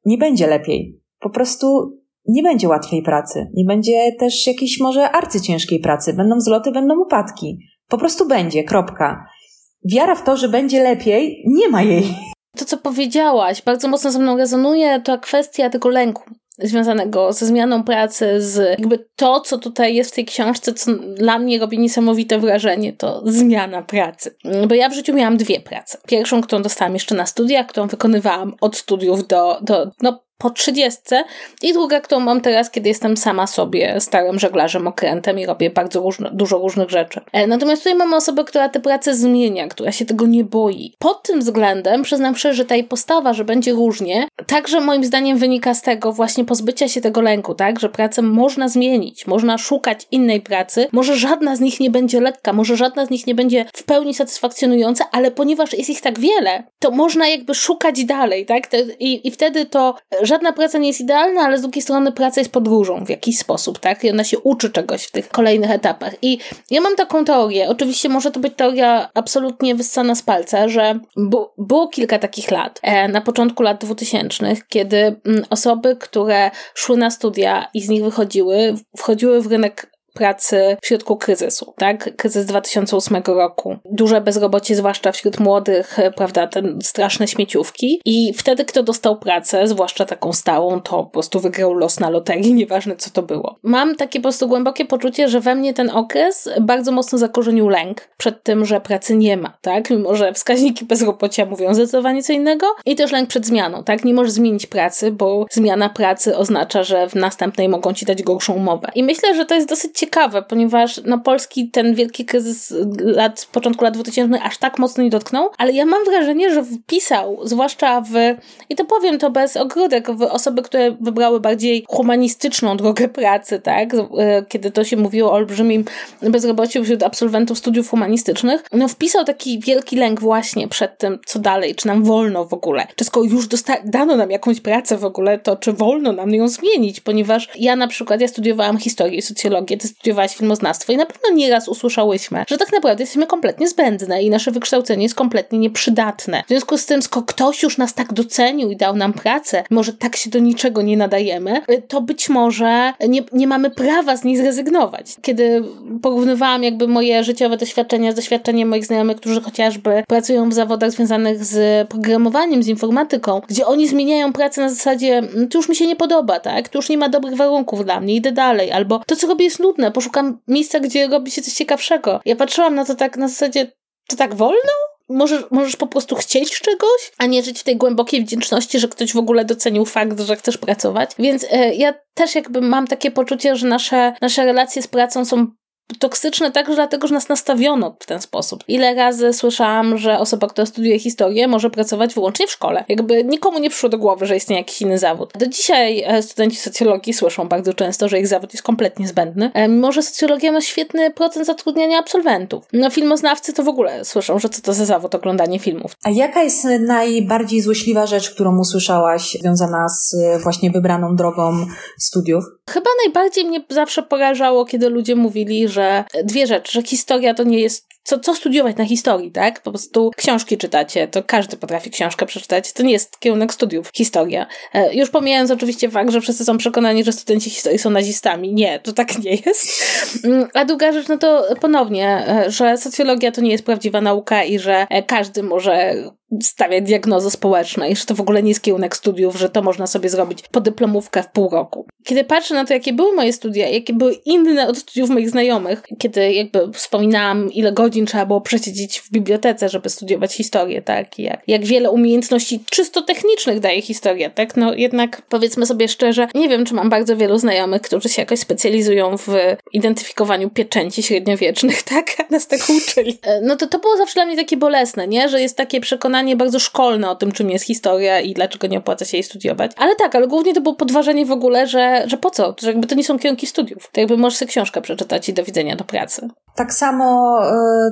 nie będzie lepiej. Po prostu nie będzie łatwej pracy. Nie będzie też jakiejś może arcyciężkiej pracy. Będą wzloty, będą upadki. Po prostu będzie, kropka. Wiara w to, że będzie lepiej, nie ma jej. To, co powiedziałaś, bardzo mocno ze mną rezonuje, to kwestia tego lęku związanego ze zmianą pracy, z jakby to, co tutaj jest w tej książce, co dla mnie robi niesamowite wrażenie, to zmiana pracy. Bo ja w życiu miałam dwie prace. Pierwszą, którą dostałam jeszcze na studiach, którą wykonywałam od studiów do, do no, po trzydziestce i druga, którą mam teraz, kiedy jestem sama sobie starym żeglarzem okrętem i robię bardzo różno, dużo różnych rzeczy. E, natomiast tutaj mamy osobę, która tę pracę zmienia, która się tego nie boi. Pod tym względem przyznam szczerze, że ta jej postawa, że będzie różnie, także moim zdaniem wynika z tego właśnie pozbycia się tego lęku, tak, że pracę można zmienić, można szukać innej pracy, może żadna z nich nie będzie lekka, może żadna z nich nie będzie w pełni satysfakcjonująca, ale ponieważ jest ich tak wiele, to można jakby szukać dalej, tak, i, i wtedy to żadna praca nie jest idealna, ale z drugiej strony praca jest podróżą w jakiś sposób, tak? I ona się uczy czegoś w tych kolejnych etapach. I ja mam taką teorię, oczywiście może to być teoria absolutnie wyssana z palca, że było kilka takich lat, e, na początku lat 2000, kiedy mm, osoby, które szły na studia i z nich wychodziły, wchodziły w rynek pracy w środku kryzysu, tak? Kryzys 2008 roku. Duże bezrobocie, zwłaszcza wśród młodych, e, prawda, te straszne śmieciówki. I wtedy, kto dostał pracę, zwłaszcza taką stałą, to po prostu wygrał los na loterii, <laughs> nieważne co to było. Mam takie po prostu głębokie poczucie, że we mnie ten okres bardzo mocno zakorzenił lęk przed tym, że pracy nie ma, tak? Mimo, że wskaźniki bezrobocia mówią zdecydowanie co innego. I też lęk przed zmianą, tak? Nie możesz zmienić pracy, bo zmiana pracy oznacza, że w następnej mogą ci dać gorszą umowę. I myślę, że to jest dosyć ciekawe, ponieważ no, Polski ten wielki kryzys lat, początku lat 2000 aż tak mocno nie dotknął, ale ja mam wrażenie, że wpisał, zwłaszcza w, i to powiem to bez ogródek, w osoby, które wybrały bardziej humanistyczną drogę pracy, tak, e, kiedy to się mówiło o olbrzymim bezrobociu wśród absolwentów studiów humanistycznych, no wpisał taki wielki lęk właśnie przed tym, co dalej, czy nam wolno w ogóle, czy skoro już dano nam jakąś pracę w ogóle, to czy wolno nam ją zmienić, ponieważ ja na przykład, ja studiowałam historię i socjologię, ty studiowałaś filmoznawstwo i na pewno nieraz usłyszałyśmy, że tak naprawdę jesteśmy kompletnie zbędne i nasze wykształcenie jest kompletnie nieprzydatne. W związku z tym, skoro ktoś już nas tak docenił i dał nam pracę, może tak się do niczego nie nadajemy, to być może nie, nie mamy prawa z niej zrezygnować. Kiedy porównywałam jakby moje życiowe doświadczenia z doświadczeniem moich znajomych, którzy chociażby pracują w zawodach związanych z programowaniem, z informatyką, gdzie oni zmieniają pracę na zasadzie, mm, to już mi się nie podoba, tak? To już nie ma dobrych warunków dla mnie, idę dalej, albo to, co robię jest nudne, poszukam miejsca, gdzie robi się coś ciekawszego. Ja patrzyłam na to tak na zasadzie, to tak wolno? Możesz, możesz po prostu chcieć czegoś, a nie żyć w tej głębokiej wdzięczności, że ktoś w ogóle docenił fakt, że chcesz pracować. Więc e, ja też jakby mam takie poczucie, że nasze, nasze relacje z pracą są toksyczne także dlatego, że nas nastawiono w ten sposób. Ile razy słyszałam, że osoba, która studiuje historię, może pracować wyłącznie w szkole. Jakby nikomu nie przyszło do głowy, że istnieje jakiś inny zawód. Do dzisiaj e, studenci socjologii słyszą bardzo często, że ich zawód jest kompletnie zbędny, e, mimo że socjologia ma świetny procent zatrudniania absolwentów. No filmoznawcy to w ogóle słyszą, że co to za zawód oglądanie filmów. A jaka jest najbardziej złośliwa rzecz, którą usłyszałaś związana z e, właśnie wybraną drogą studiów? Chyba najbardziej mnie zawsze porażało, kiedy ludzie mówili, że dwie rzeczy, że historia to nie jest co, co studiować na historii, tak? Po prostu książki czytacie, to każdy potrafi książkę przeczytać. To nie jest kierunek studiów, historia. E, już pomijając oczywiście fakt, że wszyscy są przekonani, że studenci historii są nazistami. Nie, to tak nie jest. Mm, a druga rzecz, no to ponownie, e, że socjologia to nie jest prawdziwa nauka i że e, każdy może stawiać diagnozy społecznej, że to w ogóle nie jest kierunek studiów, że to można sobie zrobić podyplomówkę w pół roku. Kiedy patrzę na to, jakie były moje studia, jakie były inne od studiów moich znajomych, kiedy jakby wspominałam, ile godzin trzeba było przesiedzieć w bibliotece, żeby studiować historię, tak, jak, jak wiele umiejętności czysto technicznych daje historia, tak, no jednak powiedzmy sobie szczerze, nie wiem, czy mam bardzo wielu znajomych, którzy się jakoś specjalizują w identyfikowaniu pieczęci średniowiecznych, <laughs> tak, nas tak uczyli. E, no to to było zawsze dla mnie takie bolesne, nie, że jest takie przekonanie bardzo szkolne o tym, czym jest historia i dlaczego nie opłaca się jej studiować. Ale tak, ale głównie to było podważenie w ogóle, że, że po co, że jakby to nie są kierunki studiów. To jakby możesz sobie książkę przeczytać i do widzenia do pracy. Tak samo,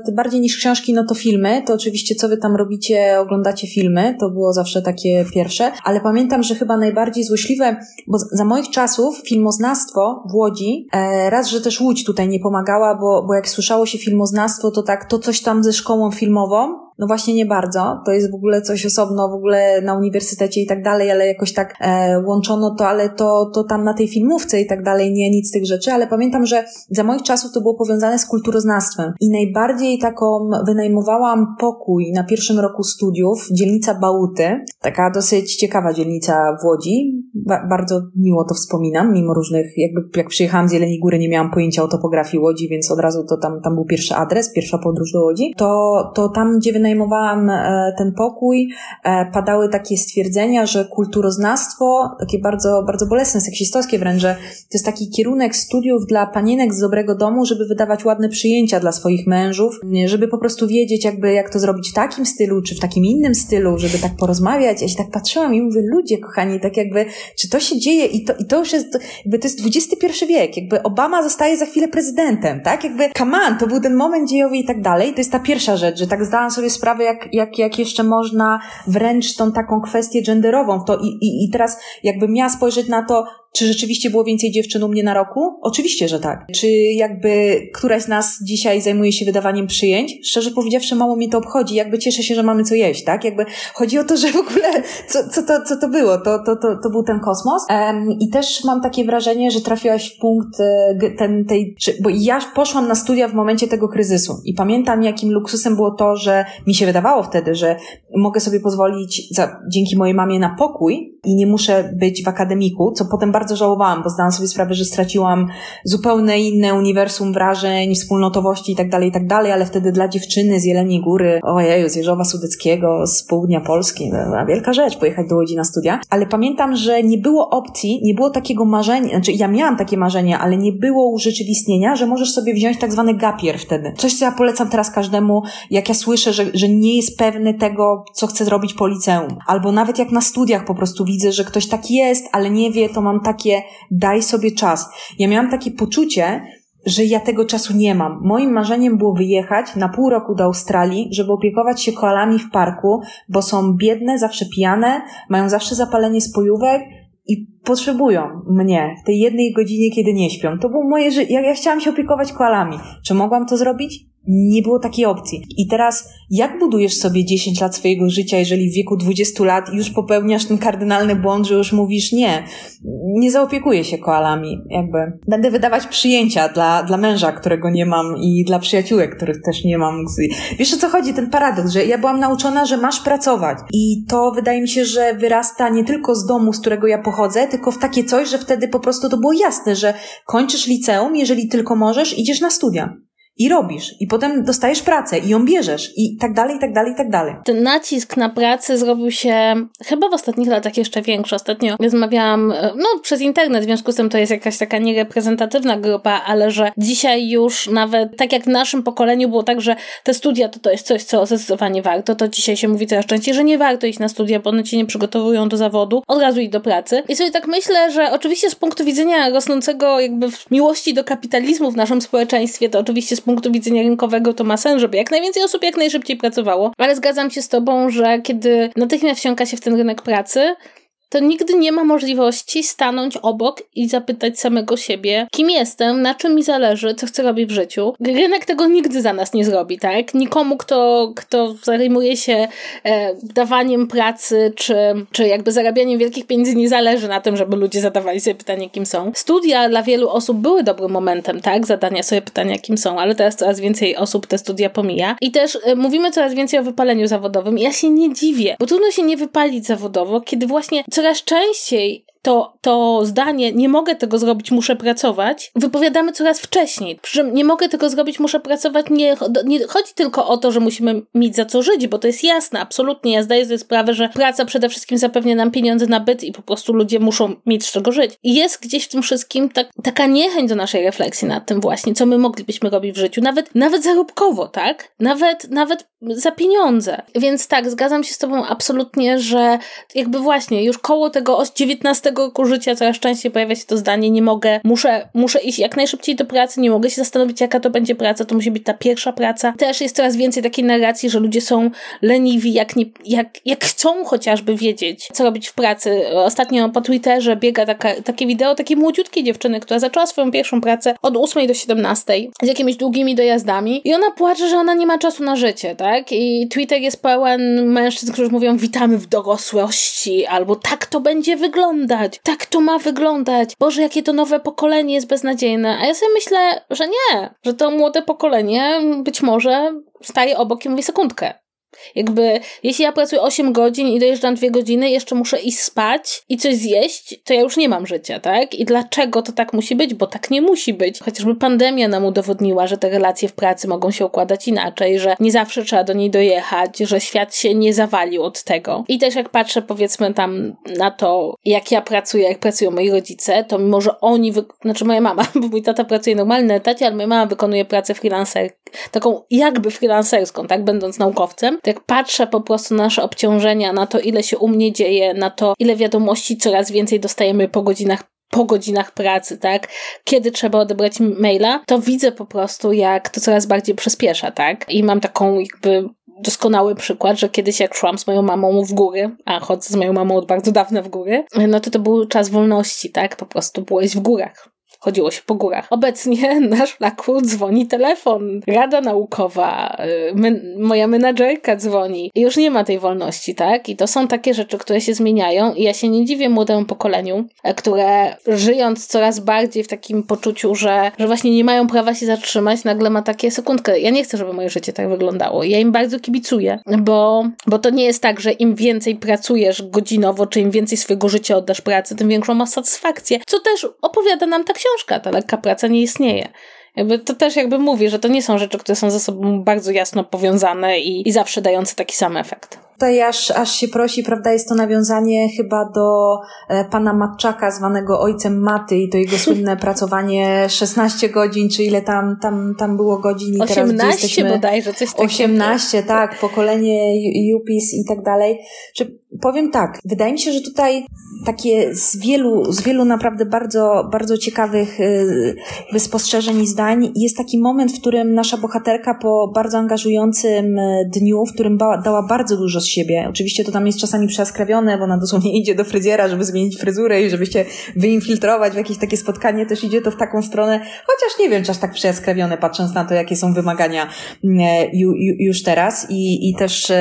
y, bardziej niż książki, no to filmy. To oczywiście, co wy tam robicie, oglądacie filmy. To było zawsze takie pierwsze. Ale pamiętam, że chyba najbardziej złośliwe, bo za moich czasów filmoznawstwo w Łodzi, e, raz, że też Łódź tutaj nie pomagała, bo, bo jak słyszało się filmoznawstwo, to tak, to coś tam ze szkołą filmową, no właśnie nie bardzo. To jest w ogóle coś osobno, w ogóle na uniwersytecie i tak dalej, ale jakoś tak e, łączono to, ale to, to tam na tej filmówce i tak dalej, nie nic z tych rzeczy, ale pamiętam, że za moich czasów to było powiązane z kulturoznawstwem. I najbardziej taką wynajmowałam pokój na pierwszym roku studiów, dzielnica Bałuty, taka dosyć ciekawa dzielnica w Łodzi, ba bardzo miło to wspominam, mimo różnych, jakby jak przyjechałam z Jeleni Góry, nie miałam pojęcia o topografii Łodzi, więc od razu to tam, tam był pierwszy adres, pierwsza podróż do Łodzi, to, to tam, gdzie wynajmowałam e, ten pokój, e, padały takie stwierdzenia, że kulturoznawstwo, takie bardzo, bardzo bolesne, seksistowskie wręcz, że to jest taki kierunek studiów dla panienek z dobrego domu, żeby wydawać ładne przyjęcia dla swoich mężów, żeby po prostu wiedzieć jakby jak to zrobić w takim stylu, czy w takim innym stylu, żeby tak porozmawiać. Ja się tak patrzyłam i mówię, ludzie kochani, tak jakby, czy to się dzieje i to, i to już jest, jakby to jest XXI wiek, jakby Obama zostaje za chwilę prezydentem, tak? Jakby, come on, to był ten moment dziejowy i tak dalej. To jest ta pierwsza rzecz, że tak zdałam sobie sprawę, jak, jak, jak jeszcze można wręcz tą taką kwestię genderową w to i, i, i teraz jakbym miała spojrzeć na to, czy rzeczywiście było więcej dziewczyn u mnie na roku? Oczywiście, że tak. Czy jakby któraś z nas dzisiaj zajmuje się wydawaniem przyjęć? Szczerze powiedziawszy, mało mnie to obchodzi. Jakby cieszę się, że mamy co jeść, tak? Jakby chodzi o to, że w ogóle co, co, to, co to było? To, to, to, to był ten kosmos. Um, I też mam takie wrażenie, że trafiłaś w punkt e, ten, tej, bo ja poszłam na studia w momencie tego kryzysu i pamiętam, jakim luksusem było to, że mi się wydawało wtedy, że mogę sobie pozwolić za, dzięki mojej mamie na pokój i nie muszę być w akademiku, co potem bardzo żałowałam, bo zdałam sobie sprawę, że straciłam zupełnie inne uniwersum wrażeń, wspólnotowości i tak dalej, i tak ale wtedy dla dziewczyny z Jeleniej Góry, ojeju, z Jeżowa Sudeckiego, z południa Polski, no, była wielka rzecz pojechać do Łodzi na studia, ale pamiętam, że nie było opcji, nie było takiego marzenia, znaczy ja miałam takie marzenia, ale nie było urzeczywistnienia, że możesz sobie wziąć tak zwany gapier wtedy. Coś, co ja polecam teraz każdemu, jak ja słyszę, że, że nie jest pewny tego, co chce zrobić po liceum, albo nawet jak na studiach po prostu widzę, że ktoś tak jest, ale nie wie, to mam takie daj sobie czas. Ja miałam takie poczucie, że ja tego czasu nie mam. Moim marzeniem było wyjechać na pół roku do Australii, żeby opiekować się koalami w parku, bo są biedne, zawsze pijane, mają zawsze zapalenie spojówek i potrzebują mnie w tej jednej godzinie, kiedy nie śpią. To było moje życie. Ja, ja chciałam się opiekować koalami. Czy mogłam to zrobić? Nie było takiej opcji. I teraz, jak budujesz sobie 10 lat swojego życia, jeżeli w wieku 20 lat już popełniasz ten kardynalny błąd, że już mówisz nie, nie zaopiekuję się koalami, jakby. Będę wydawać przyjęcia dla, dla męża, którego nie mam i dla przyjaciółek, których też nie mam. Wiesz o co chodzi? Ten paradoks, że ja byłam nauczona, że masz pracować. I to wydaje mi się, że wyrasta nie tylko z domu, z którego ja pochodzę, tylko w takie coś, że wtedy po prostu to było jasne, że kończysz liceum, jeżeli tylko możesz, idziesz na studia i robisz, i potem dostajesz pracę i ją bierzesz, i tak dalej, i tak dalej, i tak dalej. Ten nacisk na pracę zrobił się chyba w ostatnich latach jeszcze większy. Ostatnio rozmawiałam, no przez internet, w związku z tym to jest jakaś taka niereprezentatywna grupa, ale że dzisiaj już nawet, tak jak w naszym pokoleniu było tak, że te studia to, to jest coś, co zdecydowanie warto, to dzisiaj się mówi coraz częściej, że nie warto iść na studia, bo one cię nie przygotowują do zawodu, od razu iść do pracy. I sobie tak myślę, że oczywiście z punktu widzenia rosnącego jakby miłości do kapitalizmu w naszym społeczeństwie, to oczywiście z punktu widzenia rynkowego to ma sens, żeby jak najwięcej osób jak najszybciej pracowało. Ale zgadzam się z Tobą, że kiedy natychmiast wsiąka się w ten rynek pracy, to nigdy nie ma możliwości stanąć obok i zapytać samego siebie, kim jestem, na czym mi zależy, co chcę robić w życiu. Rynek tego nigdy za nas nie zrobi, tak? Nikomu, kto, kto zajmuje się e, dawaniem pracy, czy, czy jakby zarabianiem wielkich pieniędzy, nie zależy na tym, żeby ludzie zadawali sobie pytanie, kim są. Studia dla wielu osób były dobrym momentem, tak? Zadania sobie pytania, kim są, ale teraz coraz więcej osób te studia pomija. I też e, mówimy coraz więcej o wypaleniu zawodowym. Ja się nie dziwię, bo trudno się nie wypalić zawodowo, kiedy właśnie coraz częściej to, to zdanie, nie mogę tego zrobić, muszę pracować, wypowiadamy coraz wcześniej. Przy czym nie mogę tego zrobić, muszę pracować, nie, nie chodzi tylko o to, że musimy mieć za co żyć, bo to jest jasne, absolutnie. Ja zdaję sobie sprawę, że praca przede wszystkim zapewnia nam pieniądze na byt i po prostu ludzie muszą mieć z czego żyć. I jest gdzieś w tym wszystkim tak, taka niechęć do naszej refleksji nad tym właśnie, co my moglibyśmy robić w życiu, nawet, nawet zarobkowo, tak? Nawet, nawet za pieniądze. Więc tak, zgadzam się z Tobą absolutnie, że jakby właśnie już koło tego 19 roku życia coraz częściej pojawia się to zdanie, nie mogę, muszę, muszę iść jak najszybciej do pracy, nie mogę się zastanowić, jaka to będzie praca, to musi być ta pierwsza praca. Też jest coraz więcej takiej narracji, że ludzie są leniwi, jak, nie, jak, jak chcą chociażby wiedzieć, co robić w pracy. Ostatnio po Twitterze biega taka, takie wideo takiej młodziutkiej dziewczyny, która zaczęła swoją pierwszą pracę od 8 do 17 z jakimiś długimi dojazdami i ona płacze, że ona nie ma czasu na życie, tak? I Twitter jest pełen mężczyzn, którzy mówią witamy w dorosłości albo tak to będzie wyglądać wyglądać. Tak to ma wyglądać. Boże, jakie to nowe pokolenie jest beznadziejne. A ja sobie myślę, że nie, że to młode pokolenie być może staje obok i mówi sekundkę. Jakby, jeśli ja pracuję 8 godzin i dojeżdżam 2 godziny, jeszcze muszę iść spać i coś zjeść, to ja już nie mam życia, tak? I dlaczego to tak musi być? Bo tak nie musi być. Chociażby pandemia nam udowodniła, że te relacje w pracy mogą się układać inaczej, że nie zawsze trzeba do niej dojechać, że świat się nie zawalił od tego. I też jak patrzę, powiedzmy, tam na to, jak ja pracuję, jak pracują moi rodzice, to mimo, że oni, wy... znaczy moja mama, <laughs> bo mój tata pracuje normalnie na etacie, ale moja mama wykonuje pracę freelancer, taką jakby freelancerską, tak? Będąc naukowcem, jak patrzę po prostu na nasze obciążenia, na to, ile się u mnie dzieje, na to, ile wiadomości coraz więcej dostajemy po godzinach po godzinach pracy, tak? Kiedy trzeba odebrać maila, to widzę po prostu, jak to coraz bardziej przyspiesza, tak? I mam taką jakby doskonały przykład, że kiedyś jak szłam z moją mamą w góry, a chodzę z moją mamą od bardzo dawna w góry, no to to był czas wolności, tak? Po prostu byłeś w górach. Chodziło się po górach. Obecnie <laughs> na szlaku dzwoni telefon, rada naukowa, y, my, moja menadżerka dzwoni już nie ma tej wolności, tak? I to są takie rzeczy, które się zmieniają i ja się nie dziwię młodemu pokoleniu, e, które żyjąc coraz bardziej w takim poczuciu, że, że właśnie nie mają prawa się zatrzymać, nagle ma takie sekundkę. Ja nie chcę, żeby moje życie tak wyglądało. Ja im bardzo kibicuję, bo, bo to nie jest tak, że im więcej pracujesz godzinowo, czy im więcej swojego życia oddasz pracy, tym większą masz satysfakcję, co też opowiada nam ta książka książka, ta lekka praca nie istnieje. Jakby to też jakby mówi, że to nie są rzeczy, które są ze sobą bardzo jasno powiązane i, i zawsze dające taki sam efekt. Tutaj aż, aż się prosi, prawda, jest to nawiązanie chyba do e, pana Matczaka, zwanego ojcem Maty i to jego słynne <laughs> pracowanie 16 godzin, czy ile tam, tam, tam było godzin i 18 teraz jesteśmy... bodajże, coś takiego. 18, tak, pokolenie Jupis i tak dalej. Czy powiem tak, wydaje mi się, że tutaj takie z wielu, z wielu naprawdę bardzo, bardzo ciekawych y, spostrzeżeń i zdań jest taki moment, w którym nasza bohaterka po bardzo angażującym y, dniu, w którym dała bardzo dużo siebie. Oczywiście to tam jest czasami przeskrawione, bo ona dosłownie idzie do fryzjera, żeby zmienić fryzurę i żeby się wyinfiltrować w jakieś takie spotkanie, też idzie to w taką stronę, chociaż nie wiem, czy aż tak przeskrawione, patrząc na to, jakie są wymagania ju, już teraz i, i też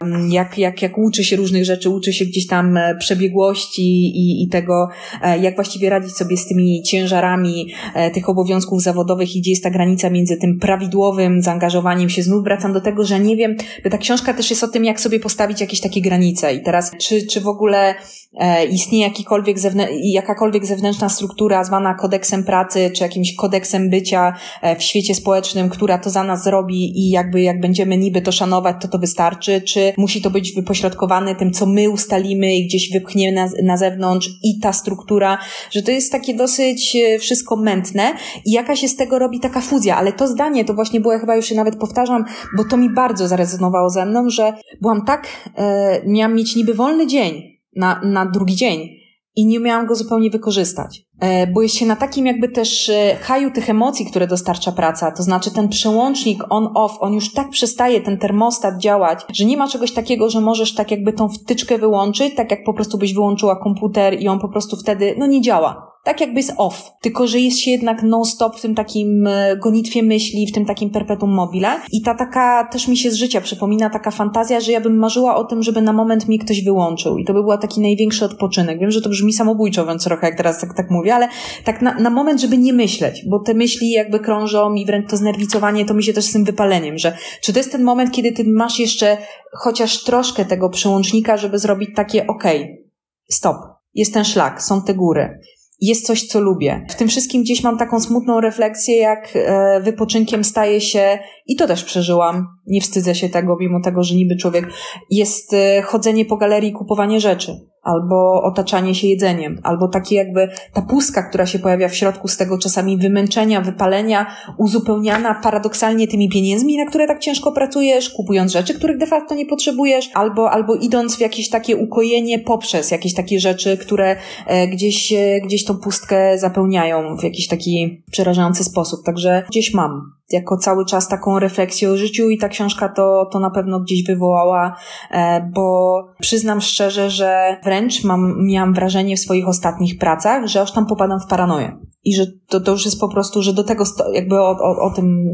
mm, jak, jak, jak uczy się różnych rzeczy, uczy się gdzieś tam e, przebiegłości i, i tego, e, jak właściwie radzić sobie z tymi ciężarami e, tych obowiązków zawodowych i gdzie jest ta granica między tym prawidłowym zaangażowaniem się. Znów wracam do tego, że nie wiem, bo ta książka też jest o tym, jak sobie postawić jakieś takie granice. I teraz, czy, czy w ogóle E, istnieje jakikolwiek zewnę- jakakolwiek zewnętrzna struktura zwana kodeksem pracy, czy jakimś kodeksem bycia e, w świecie społecznym, która to za nas zrobi i jakby jak będziemy niby to szanować, to to wystarczy, czy musi to być wypośrodkowane tym, co my ustalimy i gdzieś wypchniemy na, na zewnątrz i ta struktura, że to jest takie dosyć e, wszystko mętne i jakaś się z tego robi taka fuzja, ale to zdanie to właśnie było, ja chyba już się nawet powtarzam, bo to mi bardzo zarezonowało ze mną, że byłam tak, e, miałam mieć niby wolny dzień, na, na drugi dzień. i nie umiałam go zupełnie wykorzystać. E, bo jest się na takim jakby też e, haju tych emocji, które dostarcza praca, to znaczy ten przełącznik on-off, on już tak przestaje, ten termostat działać, że nie ma czegoś takiego, że możesz tak jakby tą wtyczkę wyłączyć, tak jak po prostu byś wyłączyła komputer i on po prostu wtedy, no nie działa tak jakby jest off, tylko że jest się jednak non-stop w tym takim e, gonitwie myśli, w tym takim perpetuum mobile. I ta taka też mi się z życia przypomina taka fantazja, że ja bym marzyła o tym, żeby na moment mi ktoś wyłączył. I to by był taki największy odpoczynek. Wiem, że to brzmi samobójczo, więc trochę jak teraz tak, tak mówię, ale tak na, na moment, żeby nie myśleć, bo te myśli jakby krążą i wręcz to znerwicowanie, to mi się też z tym wypaleniem, że czy to jest ten moment, kiedy ty masz jeszcze chociaż troszkę tego przełącznika, żeby zrobić takie okej, okay, stop, jest ten szlak, są te góry jest coś, co lubię. W tym wszystkim gdzieś mam taką smutną refleksję, jak e, wypoczynkiem staje się, i to też przeżyłam, nie wstydzę się tego, mimo tego, że niby człowiek, jest e, chodzenie po galerii i kupowanie rzeczy albo otaczanie się jedzeniem, albo takie jakby ta pustka, która się pojawia w środku z tego czasami wymęczenia, wypalenia, uzupełniana paradoksalnie tymi pieniędzmi, na które tak ciężko pracujesz, kupując rzeczy, których de facto nie potrzebujesz, albo, albo idąc w jakieś takie ukojenie poprzez jakieś takie rzeczy, które e, gdzieś, e, gdzieś tą pustkę zapełniają w jakiś taki przerażający sposób. Także gdzieś mam jako cały czas taką refleksję o życiu i ta książka to, to na pewno gdzieś wywołała, e, bo przyznam szczerze, że wręcz mam, miałam wrażenie w swoich ostatnich pracach, że aż tam popadam w paranoję. I że to, to już jest po prostu, że do tego jakby o, o, o tym.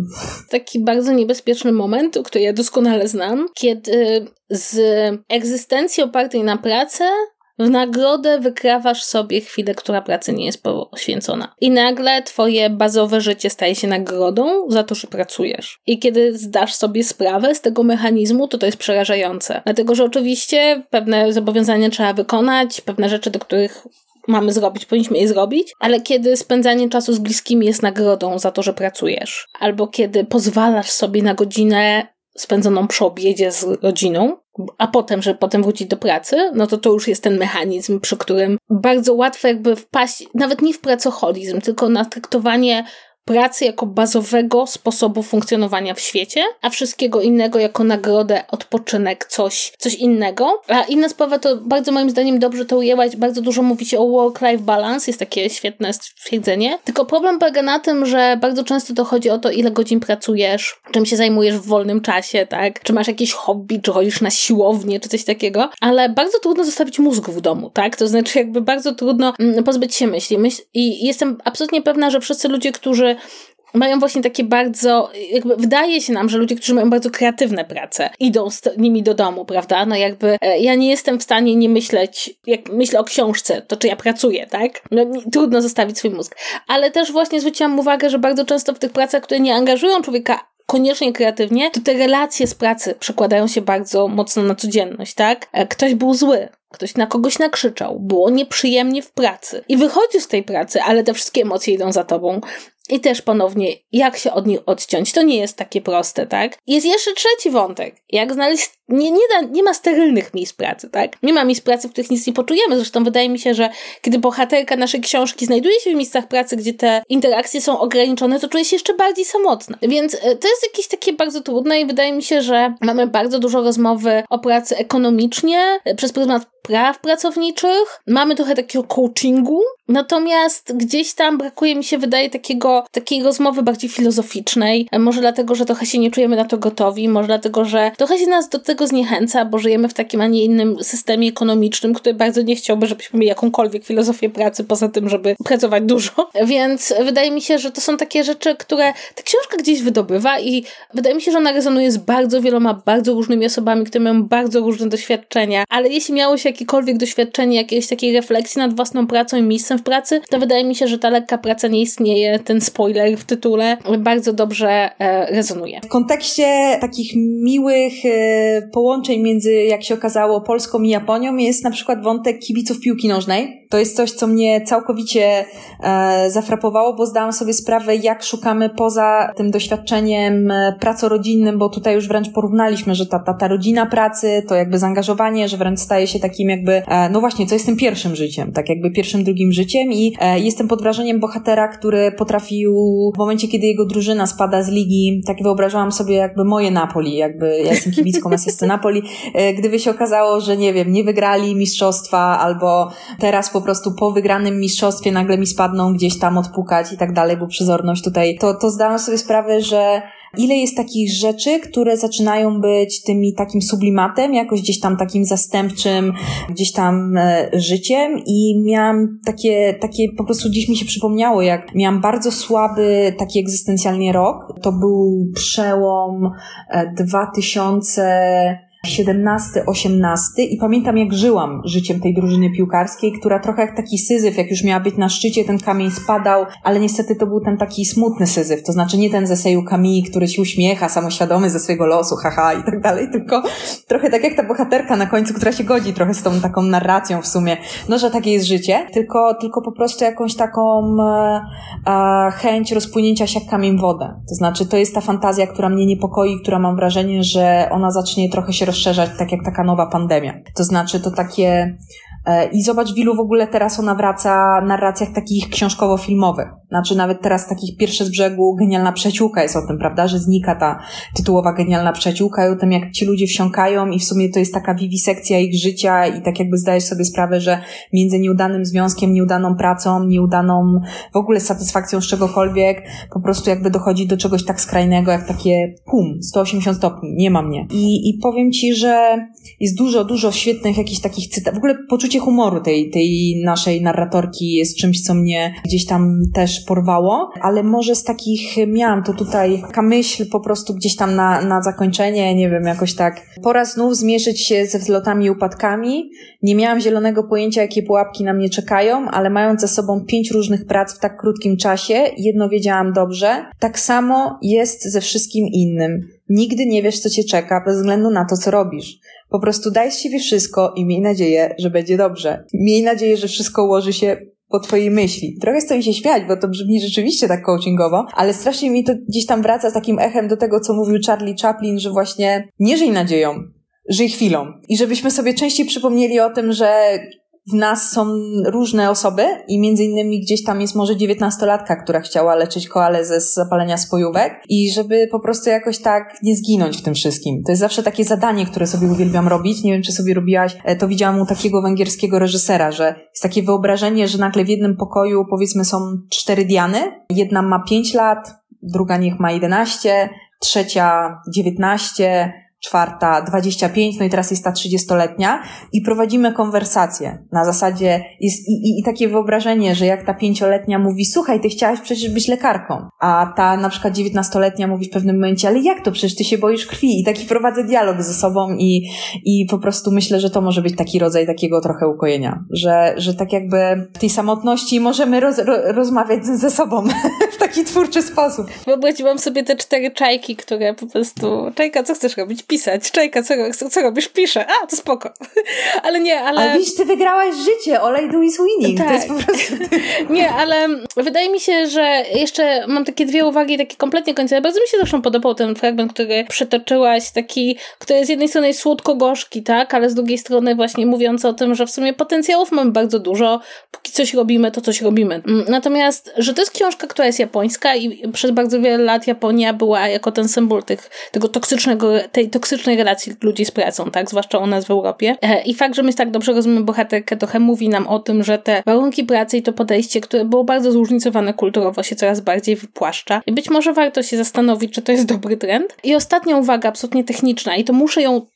Taki bardzo niebezpieczny moment, który ja doskonale znam, kiedy z egzystencji opartej na pracę w nagrodę wykrawasz sobie chwilę, która pracy nie jest poświęcona. I nagle twoje bazowe życie staje się nagrodą za to, że pracujesz. I kiedy zdasz sobie sprawę z tego mechanizmu, to to jest przerażające. Dlatego, że oczywiście pewne zobowiązania trzeba wykonać, pewne rzeczy, do których mamy zrobić, powinniśmy je zrobić, ale kiedy spędzanie czasu z bliskimi jest nagrodą za to, że pracujesz, albo kiedy pozwalasz sobie na godzinę spędzoną przy obiedzie z rodziną, a potem, że potem wrócić do pracy, no to to już jest ten mechanizm, przy którym bardzo łatwo jakby wpaść, nawet nie w pracoholizm, tylko na traktowanie pracy jako bazowego sposobu funkcjonowania w świecie, a wszystkiego innego jako nagrodę, odpoczynek, coś, coś innego. A inna sprawa to bardzo moim zdaniem dobrze to ujęłaś, bardzo dużo mówi się o work-life balance, jest takie świetne stwierdzenie. Tylko problem polega na tym, że bardzo często to chodzi o to, ile godzin pracujesz, czym się zajmujesz w wolnym czasie, tak? Czy masz jakieś hobby, czy chodzisz na siłownię, czy coś takiego, ale bardzo trudno zostawić mózg w domu, tak? To znaczy jakby bardzo trudno mm, pozbyć się myśli. Myśl I jestem absolutnie pewna, że wszyscy ludzie, którzy mają właśnie takie bardzo, jakby wydaje się nam, że ludzie, którzy mają bardzo kreatywne prace, idą z nimi do domu, prawda? No jakby e, ja nie jestem w stanie nie myśleć, jak myślę o książce, to czy ja pracuję, tak? No trudno zostawić swój mózg. Ale też właśnie zwróciłam uwagę, że bardzo często w tych pracach, które nie angażują człowieka koniecznie kreatywnie, to te relacje z pracy przekładają się bardzo mocno na codzienność, tak? E, ktoś był zły, Ktoś na kogoś nakrzyczał, było nieprzyjemnie w pracy i wychodzisz z tej pracy, ale te wszystkie emocje idą za tobą. I też ponownie, jak się od nich odciąć? To nie jest takie proste, tak? Jest jeszcze trzeci wątek. Jak znaleźć. Nie, nie, da, nie ma sterylnych miejsc pracy, tak? Nie ma miejsc pracy, w których nic nie poczujemy. Zresztą wydaje mi się, że kiedy bohaterka naszej książki znajduje się w miejscach pracy, gdzie te interakcje są ograniczone, to czuje się jeszcze bardziej samotna. Więc e, to jest jakieś takie bardzo trudne i wydaje mi się, że mamy bardzo dużo rozmowy o pracy ekonomicznie, e, przez pryzmat praw pracowniczych. Mamy trochę takiego coachingu, natomiast gdzieś tam brakuje mi się, wydaje, takiego, takiej rozmowy bardziej filozoficznej. Może dlatego, że trochę się nie czujemy na to gotowi, może dlatego, że trochę się nas do tego zniechęca, bo żyjemy w takim, a nie innym systemie ekonomicznym, który bardzo nie chciałby, żebyśmy mieli jakąkolwiek filozofię pracy, poza tym, żeby pracować dużo. Więc wydaje mi się, że to są takie rzeczy, które ta książka gdzieś wydobywa i wydaje mi się, że ona rezonuje z bardzo wieloma, bardzo różnymi osobami, które mają bardzo różne doświadczenia, ale jeśli miało się jakiekolwiek doświadczenie, jakiejś takiej refleksji nad własną pracą i miejscem w pracy, to wydaje mi się, że ta lekka praca nie istnieje, ten spoiler w tytule bardzo dobrze e, rezonuje. W kontekście takich miłych e, połączeń między, jak się okazało, Polską i Japonią jest na przykład wątek kibiców piłki nożnej. To jest coś, co mnie całkowicie e, zafrapowało, bo zdałam sobie sprawę, jak szukamy poza tym doświadczeniem e, pracorodzinnym, bo tutaj już wręcz porównaliśmy, że ta, ta, ta rodzina pracy, to jakby zaangażowanie, że wręcz staje się takim jakby, e, no właśnie, co jest tym pierwszym życiem, tak jakby pierwszym, drugim życiem i e, jestem pod wrażeniem bohatera, który potrafił w momencie, kiedy jego drużyna spada z ligi, tak wyobrażałam sobie jakby moje Napoli, jakby ja jestem kibicką asysty Napoli, e, gdyby się okazało, że nie wiem, nie wygrali mistrzostwa albo teraz po po prostu po wygranym mistrzostwie nagle mi spadną gdzieś tam odpukać i tak dalej, bo przezorność tutaj, to, to zdałam sobie sprawę, że ile jest takich rzeczy, które zaczynają być tymi takim sublimatem, jakoś gdzieś tam takim zastępczym, gdzieś tam e, życiem i miałam takie, takie, po prostu dziś mi się przypomniało, jak miałam bardzo słaby taki egzystencjalnie rok. To był przełom 2000 e, 17-18 i pamiętam jak żyłam życiem tej drużyny piłkarskiej, która trochę jak taki syzyf, jak już miała być na szczycie, ten kamień spadał, ale niestety to był ten taki smutny syzyf, to znaczy nie ten ze Seju Kami, który się uśmiecha, samoświadomy ze swojego losu, <laughs> haha i tak dalej, tylko trochę tak jak ta bohaterka na końcu, która się godzi trochę z tą taką narracją w sumie, no że takie jest życie, tylko, tylko po prostu jakąś taką e, chęć rozpłynięcia się jak kamień wodę. To znaczy to jest ta fantazja, która mnie niepokoi, która mam wrażenie, że ona zacznie trochę się rozszerzać, tak jak taka nowa pandemia. To znaczy, to takie I zobacz, w ilu w ogóle teraz ona wraca narracjach takich książkowo-filmowych. Znaczy nawet teraz takich pierwsze z brzegu genialna przyjaciółka jest o tym, prawda, że znika ta tytułowa genialna przyjaciółka i o tym, jak ci ludzie wsiąkają i w sumie to jest taka wiwisekcja ich życia i tak jakby zdajesz sobie sprawę, że między nieudanym związkiem, nieudaną pracą, nieudaną w ogóle satysfakcją z czegokolwiek, po prostu jakby dochodzi do czegoś tak skrajnego, jak takie pum, 180 stopni, nie ma mnie. I, i powiem ci, że jest dużo, dużo świetnych jakichś takich cytatów. W ogóle poczucie poczucie humoru tej, tej naszej narratorki jest czymś, co mnie gdzieś tam też porwało, ale może z takich miałam to tutaj taka myśl po prostu gdzieś tam na, na zakończenie, nie wiem, jakoś tak. Pora znów zmierzyć się ze wzlotami i upadkami. Nie miałam zielonego pojęcia, jakie pułapki na mnie czekają, ale mając za sobą pięć różnych prac w tak krótkim czasie, jedno wiedziałam dobrze. Tak samo jest ze wszystkim innym. Nigdy nie wiesz, co cię czeka, bez względu na to, co robisz. Po prostu daj z siebie wszystko i miej nadzieję, że będzie dobrze. Miej nadzieję, że wszystko ułoży się po twojej myśli. Trochę chcę mi się śmiać, bo to brzmi rzeczywiście tak coachingowo, ale strasznie mi to gdzieś tam wraca z takim echem do tego, co mówił Charlie Chaplin, że właśnie nie żyj nadzieją, żyj chwilą. I żebyśmy sobie częściej przypomnieli o tym, że w nas są różne osoby i między innymi gdzieś tam jest może dziewiętnastolatka, która chciała leczyć koale ze zapalenia spojówek i żeby po prostu jakoś tak nie zginąć w tym wszystkim. To jest zawsze takie zadanie, które sobie uwielbiam robić. Nie wiem, czy sobie robiłaś, e, to widziałam u takiego węgierskiego reżysera, że jest takie wyobrażenie, że nagle w jednym pokoju powiedzmy są cztery Diany. Jedna ma pięć lat, druga niech ma jedenaście, trzecia dziewiętnaście, czwarta 25, no i teraz jest ta 30-letnia i prowadzimy konwersację. Na zasadzie jest i, i, i, takie wyobrażenie, że jak ta pięcioletnia mówi, słuchaj, ty chciałaś przecież być lekarką, a ta na przykład 19-letnia mówi w pewnym momencie, ale jak to, przecież ty się boisz krwi i taki prowadzę dialog ze sobą i, i po prostu myślę, że to może być taki rodzaj takiego trochę ukojenia, że, że tak jakby w tej samotności możemy roz, ro, rozmawiać ze sobą <laughs> taki twórczy sposób. Wyobraziłam sobie te cztery czajki, które po prostu, czajka, co chcesz robić? pisać. Czajka, co, co robisz? Piszę. A, to spoko. <laughs> ale nie, ale... Ale widzisz, ty wygrałaś życie. Olej do is winning. Tak. To jest po prostu... <laughs> nie, ale wydaje mi się, że jeszcze mam takie dwie uwagi, takie kompletnie końcowe. Bardzo mi się zresztą podobał ten fragment, który przytoczyłaś, taki, który z jednej strony jest słodko-gorzki, tak, ale z drugiej strony właśnie mówiący o tym, że w sumie potencjałów mamy bardzo dużo. Póki coś robimy, to coś robimy. Mm, natomiast, że to jest książka, która jest japońska i przez bardzo wiele lat Japonia była jako ten symbol tych, tego toksycznego, tej toksycznej relacji ludzi z pracą, tak? Zwłaszcza u nas w Europie. E, I fakt, że my tak dobrze rozumiemy bohaterkę, trochę mówi nam o tym, że te warunki pracy i to podejście, które było bardzo zróżnicowane kulturowo, się coraz bardziej wypłaszcza. I być może warto się zastanowić, czy to jest dobry trend. I ostatnia uwaga, absolutnie techniczna, i to muszę ją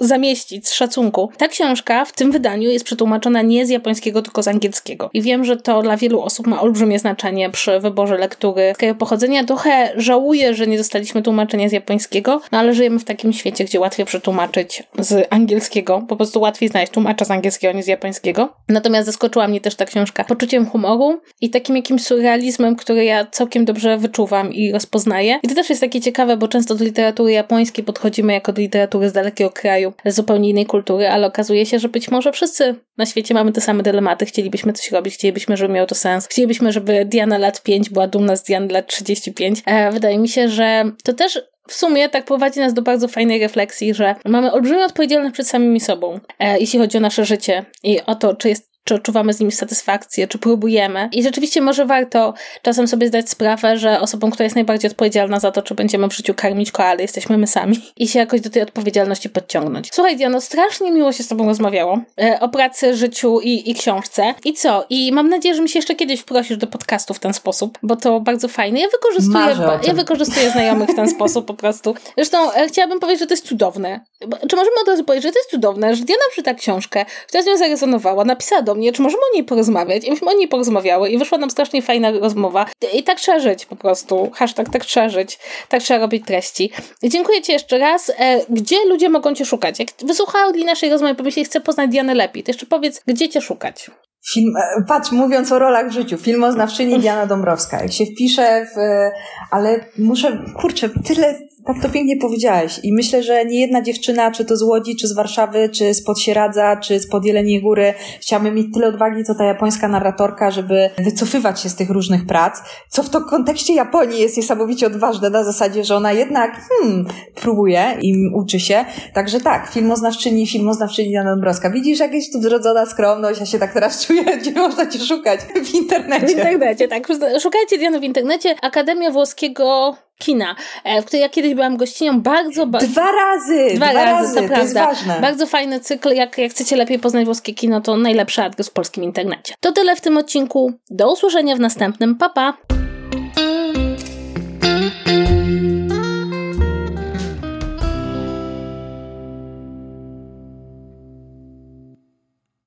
zamieścić z szacunku. Ta książka w tym wydaniu jest przetłumaczona nie z japońskiego, tylko z angielskiego. I wiem, że to dla wielu osób ma olbrzymie znaczenie przy wyborze lektury kraju pochodzenia. Trochę żałuję, że nie dostaliśmy tłumaczenia z japońskiego, no ale żyjemy w takim świecie, gdzie łatwiej przetłumaczyć z angielskiego. Po prostu łatwiej znaleźć tłumacza z angielskiego niż z japońskiego. Natomiast zaskoczyła mnie też ta książka poczuciem humoru i takim jakimś surrealizmem, który ja całkiem dobrze wyczuwam i rozpoznaję. I to też jest takie ciekawe, bo często do literatury japońskiej podchodzimy jako do literatury z dalekiego kraju kraju, zupełnie innej kultury, ale okazuje się, że być może wszyscy na świecie mamy te same dylematy. Chcielibyśmy coś robić, chcielibyśmy, żeby miało to sens. Chcielibyśmy, żeby Diana lat 5 była dumna z Diany lat 35. E, wydaje mi się, że to też w sumie tak prowadzi nas do bardzo fajnej refleksji, że mamy olbrzymią odpowiedzialność przed samymi sobą, e, jeśli chodzi o nasze życie i o to, czy jest czy odczuwamy z nimi satysfakcję, czy próbujemy. I rzeczywiście może warto czasem sobie zdać sprawę, że osobą, która jest najbardziej odpowiedzialna za to, czy będziemy w życiu karmić koaly, jesteśmy my sami. I się jakoś do tej odpowiedzialności podciągnąć. Słuchaj, Diano, strasznie miło się z Tobą rozmawiało e, o pracy, życiu i, i książce. I co? I mam nadzieję, że mi się jeszcze kiedyś wprosisz do podcastu w ten sposób, bo to bardzo fajne. Ja wykorzystuję, ja wykorzystuję znajomych w ten sposób po prostu. Zresztą e, chciałabym powiedzieć, że to jest cudowne. Czy możemy od razu powiedzieć, że to jest cudowne, że Diana przeczyta książkę, która z nią zarezonowała, napisała do mnie, czy możemy o niej porozmawiać? I myśmy o niej porozmawiały i wyszła nam strasznie fajna rozmowa. I tak trzeba żyć po prostu. Hashtag tak trzeba żyć. Tak trzeba robić treści. Dziękuję Ci jeszcze raz. E, gdzie ludzie mogą Cię szukać? Jak wysłuchali naszej rozmowy, pomyśleli, chcę poznać Dianę lepiej, to jeszcze powiedz, gdzie Cię szukać? Film, e, patrz, mówiąc o rolach w życiu, filmoznawczyni <laughs> Diana Dąbrowska. Jak się wpisze w, ale muszę, kurczę, tyle tak to pięknie powiedziałeś. I myślę, że nie jedna dziewczyna, czy to z Łodzi, czy z Warszawy, czy z Podsieradza, czy z pod Jeleniej Góry, chciałaby mieć tyle odwagi, co ta japońska narratorka, żeby wycofywać się z tych różnych prac, co w to kontekście Japonii jest niesamowicie odważne, na zasadzie, że ona jednak, hmm, próbuje i uczy się. Także tak, filmoznawczyni, filmoznawczyni Jana Dąbrowska. Widzisz jakieś tu zrodzona skromność, ja się tak teraz <laughs> czuję, gdzie można cię szukać w internecie. W internecie, tak. Szukajcie Diany w internecie. Akademia Włoskiego kina, e, w której ja kiedyś byłam gościnią, bardzo... Ba dwa razy! Dwa, dwa razy, razy, to prawda. To jest ważne. Bardzo fajny cykl, jak, jak chcecie lepiej poznać włoskie kino, to najlepszy adres w polskim internecie. To tyle w tym odcinku, do usłyszenia w następnym, pa pa!